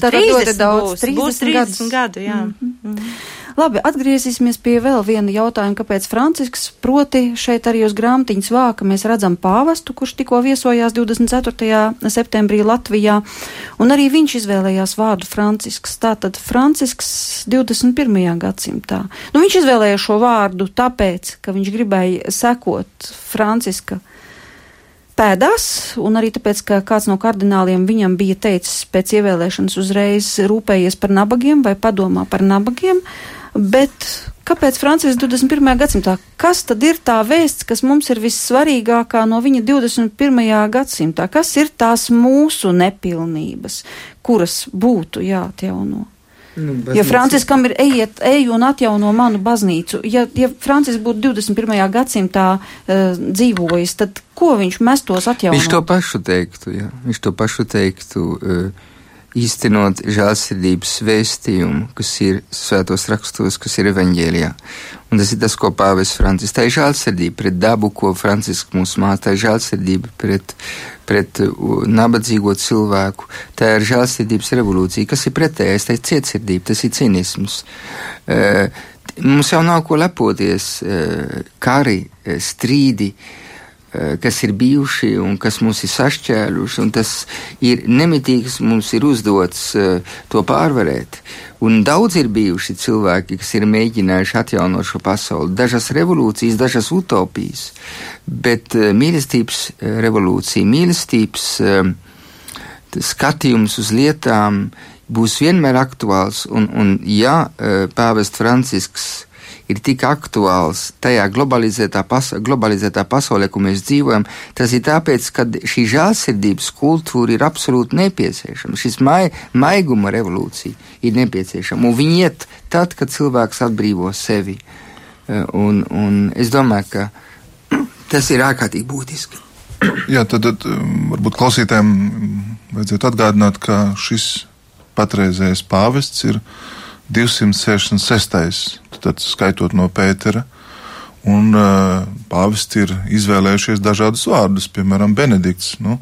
Tā ir ļoti daudz. Būs 30, būs 30 gadus. gadu, jā. Mm -hmm. Mm -hmm. Labi, atgriezīsimies pie vēl viena jautājuma, kāpēc Francisks, proti šeit arī uz grāmatiņas vāka mēs redzam pāvestu, kurš tikko viesojās 24. septembrī Latvijā, un arī viņš izvēlējās vārdu Francisks. Tātad Francisks 21. gadsimtā. Nu, viņš izvēlēja šo vārdu tāpēc, ka viņš gribēja sekot Franciska pēdās, un arī tāpēc, ka kāds no kardināliem viņam bija teicis pēc ievēlēšanas uzreiz rūpējies par nabagiem vai padomā par nabagiem. Bet kāpēc Francijas 21. gadsimtā? Kas tad ir tā vēsts, kas mums ir vissvarīgākā no viņa 21. gadsimtā? Kas ir tās mūsu nepilnības, kuras būtu jāatjauno? Nu, ja Franciskam ir ejiet, eju un atjauno manu baznīcu, ja, ja Francis būtu 21. gadsimtā uh, dzīvojis, tad ko viņš mestos atjaunot? Viņš to pašu teiktu, jā. Viņš to pašu teiktu. Uh, īstenot žēlsirdības vēstījumu, kas ir svētos rakstos, kas ir evaņģēlijā. Un tas ir tas, ko pāvis Francis. Tā ir žēlsirdība pret dabu, ko Francisks mums māca. Tā ir žēlsirdība pret, pret nabadzīgo cilvēku. Tā ir žēlsirdības revolūcija, kas ir pretējais. Tā ir cietsirdība, tas ir cinisms. Uh, mums jau nav ko lepoties. Uh, kari, strīdi. Uh, kas ir bijuši un kas mūs ir sašķēluši, un tas ir nemitīgs mums ir uzdots uh, to pārvarēt. Un daudz ir bijuši cilvēki, kas ir mēģinājuši atjaunot šo pasauli, dažas revolūcijas, dažas utopijas, bet uh, mīlestības revolūcija, mīlestības skatījums uz lietām būs vienmēr aktuāls, un, un ja pāvests Francisks ir tik aktuāls tajā globalizētā, pas globalizētā pasaulē, kur mēs dzīvojam, tas ir tāpēc, ka šī žēlsirdības kultūra ir absolūti nepieciešama. Šis mai, maiguma revolūcija ir nepieciešama. Un viņi iet tad, kad cilvēks atbrīvo sevi. E, un, un es domāju, ka tas ir ārkārtīgi būtiski. Jā, tad, tad um, varbūt klausītājiem vajadzētu atgādināt, ka šis patreizējais pāvests ir 266. Tad skaitot no Pētera. Un uh, pāvesti ir izvēlējušies dažādus vārdus, piemēram, Benedikts. Nu,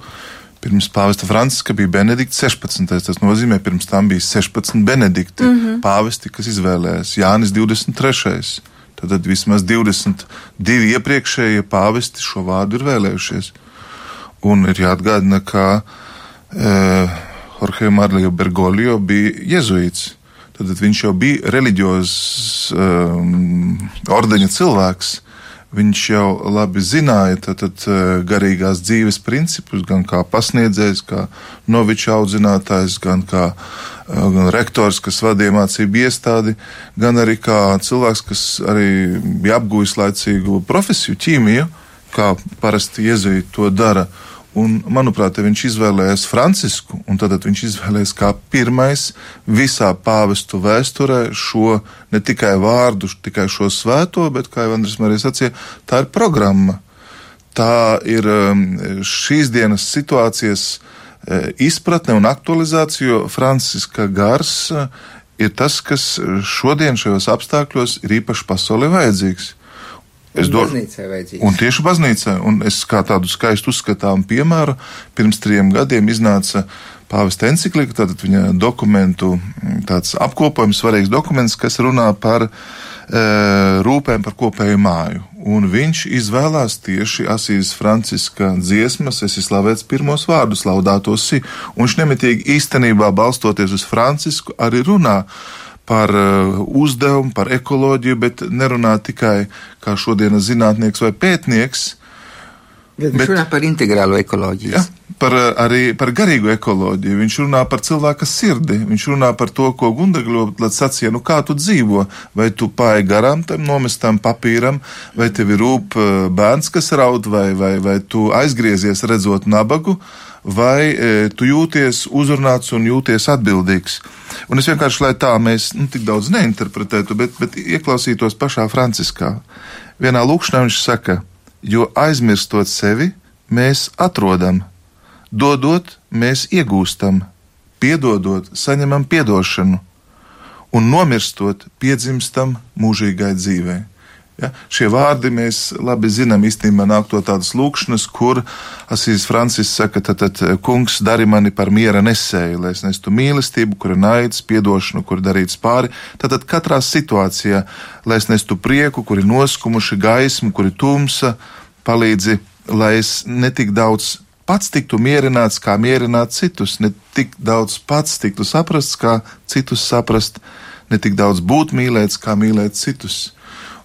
pirms pāvesta Franciska bija Benedikts 16. Tas nozīmē, pirms tam bija 16 Benedikti mm -hmm. pāvesti, kas izvēlējās Jānis 23. Tad, tad vismaz 22 iepriekšējie pāvesti šo vārdu ir vēlējušies. Un ir jāatgādina, ka uh, Jorge Marlio Bergoglio bija jezuīts. Tad viņš jau bija reliģiozs um, ordeņa cilvēks. viņš jau labi zināja tad, tad, garīgās dzīves principus, gan kā pasniedzējs, kā noviča audzinātājs, gan kā gan rektors, kas vadīja mācību iestādi, gan arī kā cilvēks, kas arī bija apgūjis laicīgu profesiju, ķīmiju, kā parasti iezīmīgi to dara. Un, manuprāt, viņš izvēlējās Francisku, un tad viņš izvēlējās kā pirmais visā pāvestu vēsturē šo ne tikai vārdu, tikai šo svēto, bet, kā jau Andris Marijas sacīja, tā ir programma. Tā ir um, šīs dienas situācijas uh, izpratne un aktualizācija, jo Franciska gars uh, ir tas, kas šodien šajos apstākļos ir īpaši pasaulē vajadzīgs. Es domāju, un tieši baznīcai, un es kā tādu skaistu uzskatām piemēru, pirms trim gadiem iznāca pāvesta enциklika, tātad viņa dokumentu tāds apkopojums, svarīgs dokuments, kas runā par e, rūpēm par kopēju māju. Un viņš izvēlās tieši Asīs Franciska dziesmas, es izslavēts pirmos vārdus, laudātos si, un viņš nemitīgi īstenībā balstoties uz Francisku arī runā par uh, uzdevumu, par ekoloģiju, bet nerunā tikai kā šodienas zinātnieks vai pētnieks. Bet viņš bet, runā par integrālo ekoloģiju. Ja, par, uh, arī par garīgu ekoloģiju. Viņš runā par cilvēka sirdi. Viņš runā par to, ko Gundagļovs sacīja, nu kā tu dzīvo. Vai tu pāji garām tam nomestam papīram, vai tevi rūp uh, bērns, kas raud, vai, vai, vai tu aizgriezies redzot nabagu, vai e, tu jūties uzrunāts un jūties atbildīgs. Un es vienkārši, lai tā mēs nu, tik daudz neinterpretētu, bet, bet ieklausītos pašā Franciskā. Vienā lūkšanā viņš saka, jo aizmirstot sevi, mēs atrodam, dodot, mēs iegūstam, piedodot, saņemam piedošanu, un nomirstot, piedzimstam mūžīgai dzīvei. Ja? Šie vārdi mēs labi zinām, īstenībā nāk to tādas lūkšanas, kur Asīs Francis saka, tad, tad kungs dari mani par miera nesēju, lai es nestu mīlestību, kur ir naids, piedošanu, kur darīts pāri. Tātad katrā situācijā, lai es nestu prieku, kur ir noskumuši gaismu, kur ir tumsa, palīdzi, lai es netik daudz pats tiktu mierināts, kā mierināt citus, ne tik daudz pats tiktu saprasts, kā citus saprast, ne tik daudz būt mīlēts, kā mīlēt citus.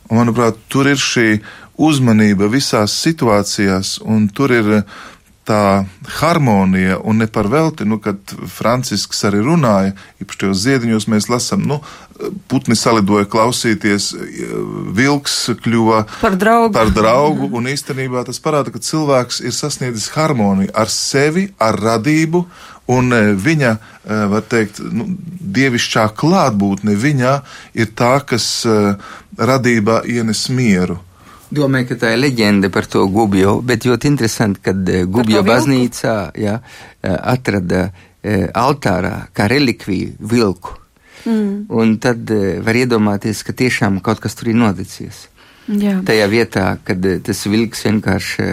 Un, manuprāt, tur ir šī uzmanība visās situācijās, un tur ir tā harmonija, un ne par velti, nu, kad Francisks arī runāja, īpaši tajos ziediņos mēs lasām, nu, putni salidoja klausīties, vilks kļuva par draugu. par draugu, un īstenībā tas parāda, ka cilvēks ir sasniedzis harmoniju ar sevi, ar radību, un e, viņa, var teikt, nu, dievišķā klātbūtne viņā ir tā, kas radībā ienes mieru. Domāju, ka tā ir leģenda par to gubju, bet ļoti interesanti, kad gubju baznīcā jā, atrada altārā kā relikviju vilku. Mm. Un tad var iedomāties, ka tiešām kaut kas tur ir noticis. Jā. Tajā vietā, kad tas vilks vienkārši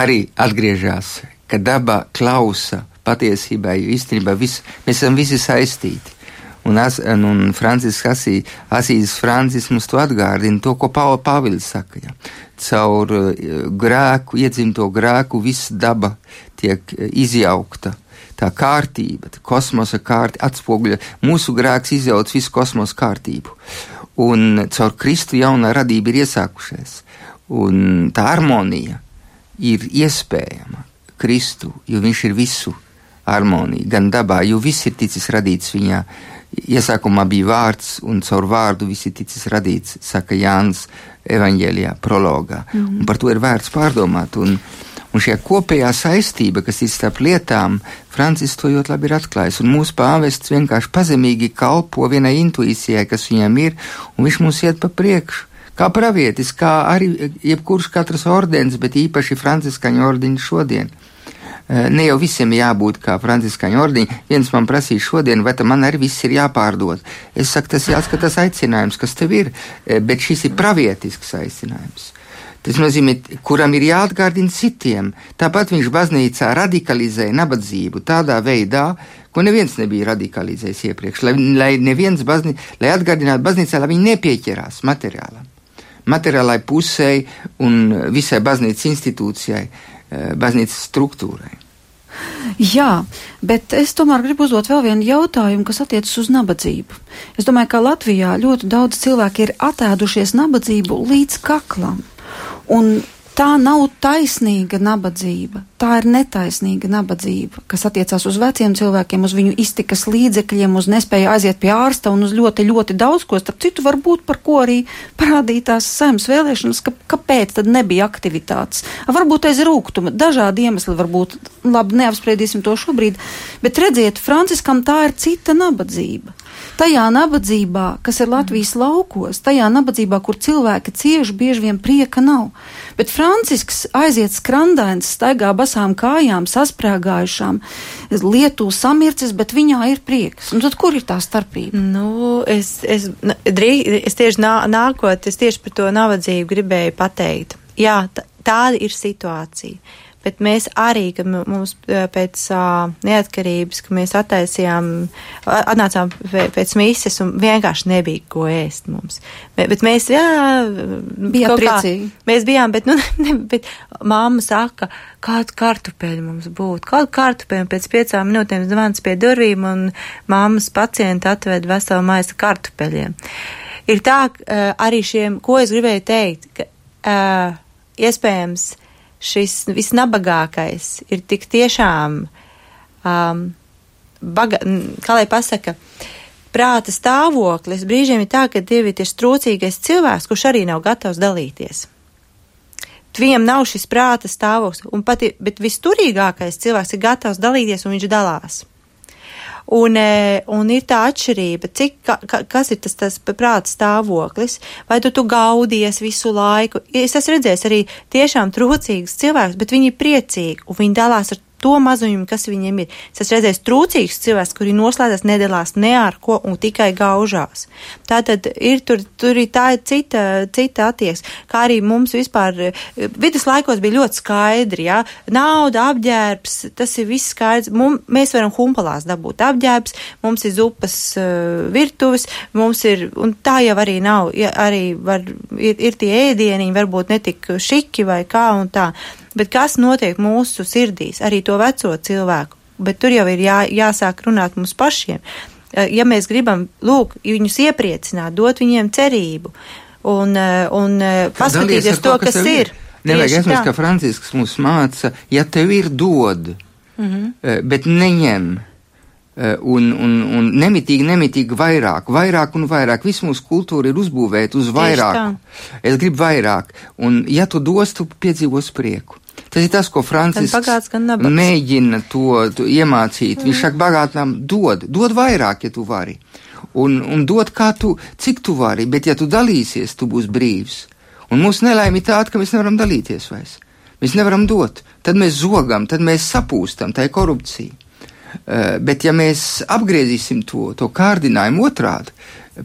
arī atgriežas, ka daba klausa patiesībā, jo īstenībā vis, mēs esam visi saistīti. Un, as, un Francisks Asī, Asīs Francis mums to atgādina, to, ko Pāvils Pāvils saka. Ja. Caur uh, grēku, iedzimto grēku, viss daba tiek uh, izjaukta. Tā kārtība, tā kosmosa kārtība atspoguļo mūsu grēks, izjauc visu kosmosa kārtību. Un caur Kristu jaunā radība ir iesākušies. Un tā harmonija ir iespējama Kristu, jo viņš ir visu harmonija, gan dabā, jo viss ir ticis radīts viņā. Iesākumā bija vārds, un caur vārdu viss ir ticis radīts, saka Jānis Evanģēlijā, prologā. Mm -hmm. Un par to ir vērts pārdomāt. Un, un šajā kopējā saistība, kas ir starp lietām, Francis to ļoti labi ir atklājis. Un mūsu pāvests vienkārši pazemīgi kalpo vienai intuīcijai, kas viņam ir, un viņš mums iet pa priekšu. Kā pravietis, kā arī jebkurš katrs ordens, bet īpaši franciskaņu ordeņi šodien. Eh, ne jau visiem jābūt kā franciskāņu ordiņi. Viens man prasīja šodien, vai man arī viss ir jāpārdod. Es saku, tas jāskatās aicinājums, kas tev ir, eh, bet šis ir pravietisks aicinājums. Tas nozīmē, kuram ir jāatgādina citiem. Tāpat viņš baznīcā radikalizēja nabadzību tādā veidā, ko neviens nebija radikalizējis iepriekš, lai, lai neviens baznī, lai atgādinātu baznīcā, lai viņi nepieķerās materiālam, materiālai pusē un visai baznīcas institūcijai, eh, baznīcas struktūrai. Jā, bet es tomēr gribu uzdot vēl vienu jautājumu, kas attiecas uz nabadzību. Es domāju, ka Latvijā ļoti daudz cilvēki ir atēdušies nabadzību līdz kaklam. Un tā nav taisnīga nabadzība. Tā ir netaisnīga nabadzība, kas attiecās uz veciem cilvēkiem, uz viņu iztikas līdzekļiem, uz nespēju aiziet pie ārsta un uz ļoti, ļoti daudz ko. Starp citu, varbūt par ko arī parādītās saimnes vēlēšanas, ka, kāpēc tad nebija aktivitātes. Varbūt aiz rūkuma, dažādi iemesli, varbūt labi, neapspriedīsim to šobrīd, bet redziet, Franciskam tā ir cita nabadzība tajā nabadzībā, kas ir Latvijas laukos, tajā nabadzībā, kur cilvēki cieši, bieži vien prieka nav. Bet Francisks aiziet skrandains, staigā basām kājām, sasprāgājušām, lietu samircis, bet viņā ir prieks. Un tad kur ir tā starpība? Nu, es, es, drī, es tieši nā, nākot, es tieši par to nabadzību gribēju pateikt. Jā, tāda ir situācija bet mēs arī, ka mums pēc uh, neatkarības, ka mēs attaisījām, atnācām pēc mises un vienkārši nebija ko ēst mums. Bet, mēs, jā, bijām priecīgi. Kā, mēs bijām, bet, nu, ne, bet mamma saka, kādu kartupeļu mums būtu, kādu kartupeļu, pēc piecām minūtēm zvans pie durvīm un mammas pacienti atved veselu maisu kartupeļiem. Ir tā, arī šiem, ko es gribēju teikt, ka uh, iespējams, šis visnabagākais ir tik tiešām, um, baga, kā lai pasaka, prāta stāvoklis. Brīžiem ir tā, ka Dievi ir trūcīgais cilvēks, kurš arī nav gatavs dalīties. Viņam nav šis prāta stāvoklis, un pat, bet visturīgākais cilvēks ir gatavs dalīties, un viņš dalās. Un, e, un ir tā atšķirība, cik, ka, kas ir tas, tas prāta stāvoklis, vai tu, tu gaudies visu laiku. Es esmu redzējis arī tiešām trūcīgus cilvēkus, bet viņi ir priecīgi un viņi dalās ar to mazumu, kas viņiem ir. Es esmu redzējis trūcīgus cilvēkus, kuri noslēdzas, nedalās ne ar ko un tikai gaužās. Tā tad ir tur, tur ir tā ir cita, cita attieksme, kā arī mums vispār viduslaikos bija ļoti skaidri, jā, nauda, apģērbs, tas ir viss skaidrs. Mum, mēs varam humpalās dabūt apģērbs, mums ir zupas uh, virtuves, mums ir, un tā jau arī nav, ja, arī var, ir, ir tie ēdieniņi, varbūt netik šiki vai kā un tā bet kas notiek mūsu sirdīs, arī to veco cilvēku. Bet tur jau ir jā, jāsāk runāt mums pašiem. Eh, ja mēs gribam, lūk, viņus iepriecināt, dot viņiem cerību un, eh, un eh, paskatīties to, kas, kas ir. Nevajag aizmirst, ka Francisks mums māca, ja tev ir dod, mm -hmm. bet neņem. Un, un, un nemitīgi, nemitīgi vairāk, vairāk un vairāk. Viss mūsu kultūra ir uzbūvēta uz vairāk. Es gribu vairāk. Un, ja tu dos, tu piedzīvos prieku. Tas ir tas, ko Francisks mēģina to, to iemācīt. Mm. Viņš saka, bagātnām dod, dod vairāk, ja tu vari. Un, un dod, kā tu, cik tu vari, bet ja tu dalīsies, tu būsi brīvs. Un mūsu nelaime ir tāda, ka mēs nevaram dalīties vairs. Mēs nevaram dot, tad mēs zogam, tad mēs sapūstam, tā ir korupcija. Uh, bet ja mēs apgriezīsim to, to kārdinājumu otrādi,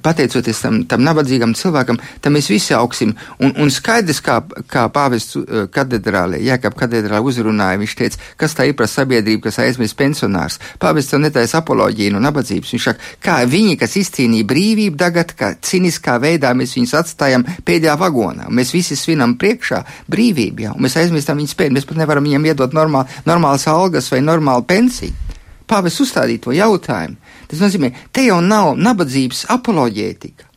pateicoties tam, tam nabadzīgam cilvēkam, tad mēs visi augsim. Un, un skaidrs, kā, kā pāvests uh, katedrālē, Jēkab katedrālē uzrunāja, viņš teica, kas tā ir par sabiedrību, kas aizmirst pensionārs. Pāvests to netaisa apoloģiju no nabadzības. Viņš saka, kā viņi, kas izcīnīja brīvību, tagad, kā ciniskā veidā mēs viņus atstājam pēdējā vagonā. Mēs visi svinam priekšā brīvību, jā, un mēs aizmirstam viņu spēju. Mēs pat nevaram viņiem iedot normāl, normālas algas vai normālu pensiju. Pāvests uzstādīja to jautājumu. Tas nozīmē, te jau nav nabadzības apoloģētika.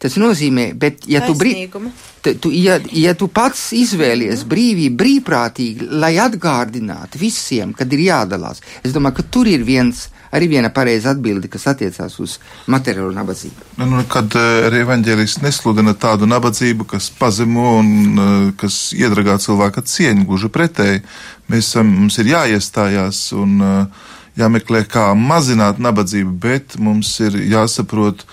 Tas nozīmē, bet ja tu, brī, tu, ja, ja tu pats izvēlies brīvību brīvprātīgi, lai atgādinātu visiem, kad ir jādalās, es domāju, ka tur ir viens, arī viena pareiza atbilde, kas attiecās uz materiālu nabadzību. Nu, nu, kad uh, evaņģēlists nesludina tādu nabadzību, kas pazemo un uh, kas iedragā cilvēka cieņu, gluži pretēji, mēs, um, mums ir jāiestājās un uh, jāmeklē, kā mazināt nabadzību, bet mums ir jāsaprot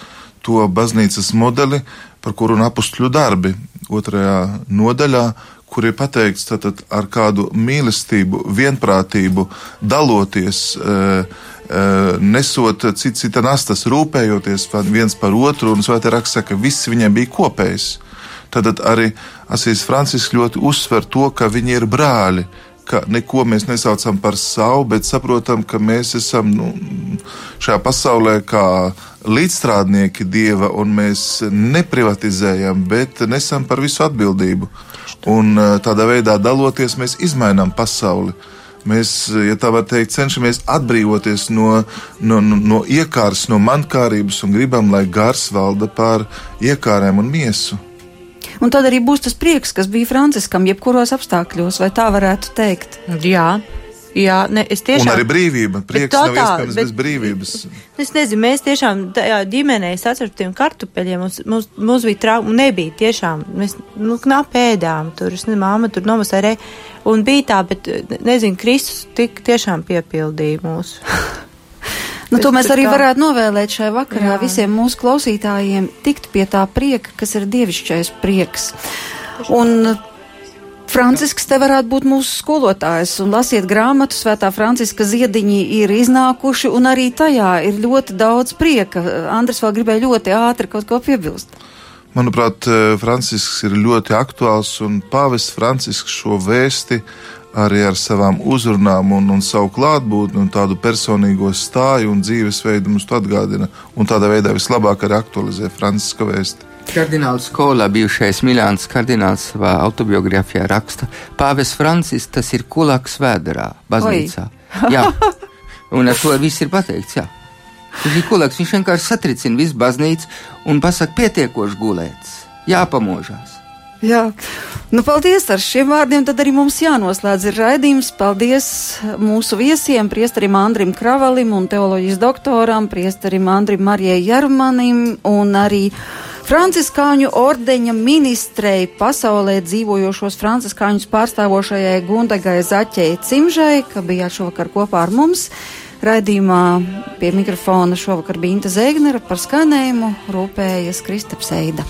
to baznīcas modeli, par kuru un apustļu darbi otrajā nodaļā, kur ir pateikts, tātad ar kādu mīlestību, vienprātību, daloties, e, e, nesot cita, cita nastas, rūpējoties viens par otru, un svētā raksta, ka viss viņiem bija kopējs. Tad arī Asīs Francisks ļoti uzsver to, ka viņi ir brāļi, ka neko mēs nesaucam par savu, bet saprotam, ka mēs esam nu, šajā pasaulē kā līdzstrādnieki dieva, un mēs neprivatizējam, bet nesam par visu atbildību. Un eh, tādā veidā daloties, mēs izmainām pasauli. Mēs, ja tā var teikt, cenšamies atbrīvoties no, no, no, no iekārs, no mankārības un gribam, lai gars valda pār iekārēm un miesu. Un tad arī būs tas prieks, kas bija Franciskam, jebkuros apstākļos, vai tā varētu teikt. Jā, Jā, ne, es tiešām. Un arī brīvība. Prieks tā, nav iespējams bez brīvības. Es nezinu, mēs tiešām tajā ģimenē sacertiem kartupeļiem, mums, mums, mums bija trauma, nebija tiešām, mēs, nu, knap ēdām tur, es ne, māma tur nomasērē, un bija tā, bet, nezinu, Kristus tik tiešām piepildīja mūsu. Nu, to mēs arī varētu novēlēt šai vakarā Jā. visiem mūsu klausītājiem tikt pie tā prieka, kas ir dievišķais prieks. Un Francisks te varētu būt mūsu skolotājs, un lasiet grāmatu, Svētā Franciska ziediņi ir iznākuši, un arī tajā ir ļoti daudz prieka. Andris vēl gribēja ļoti ātri kaut ko piebilst. Manuprāt, eh, Francisks ir ļoti aktuāls, un pāvests Francisks šo vēsti arī ar savām uzrunām un, un savu klātbūtni un tādu personīgo stāju un dzīvesveidu mums atgādina, un tādā veidā vislabāk arī aktualizē Franciska vēsti. Kardināls Kola, bijušais Milāns kardināls, savā autobiogrāfijā raksta, Pāvis Francis tas ir kulaks vēderā, baznīcā. jā, un ar to viss ir pateikts, jā. Viņš ir kulaks, viņš vienkārši satricina visu baznīcu un pasaka pietiekoši gulēts, jāpamožās. Jā, nu paldies ar šiem vārdiem. Tad arī mums jānoslēdz ir raidījums. Paldies mūsu viesiem, priestarim Andrim Kravalim un teoloģijas doktoram, priestarim Andrim Marijai Jarmanim un arī Franciskāņu ordeņa ministrei pasaulē dzīvojošos franciskāņus pārstāvošajai Gundagai Zaķei Cimžai, ka bijāt šovakar kopā ar mums. Raidījumā pie mikrofona šovakar bija Inta Zēgnera par skanējumu rūpējas Kristaps Eida.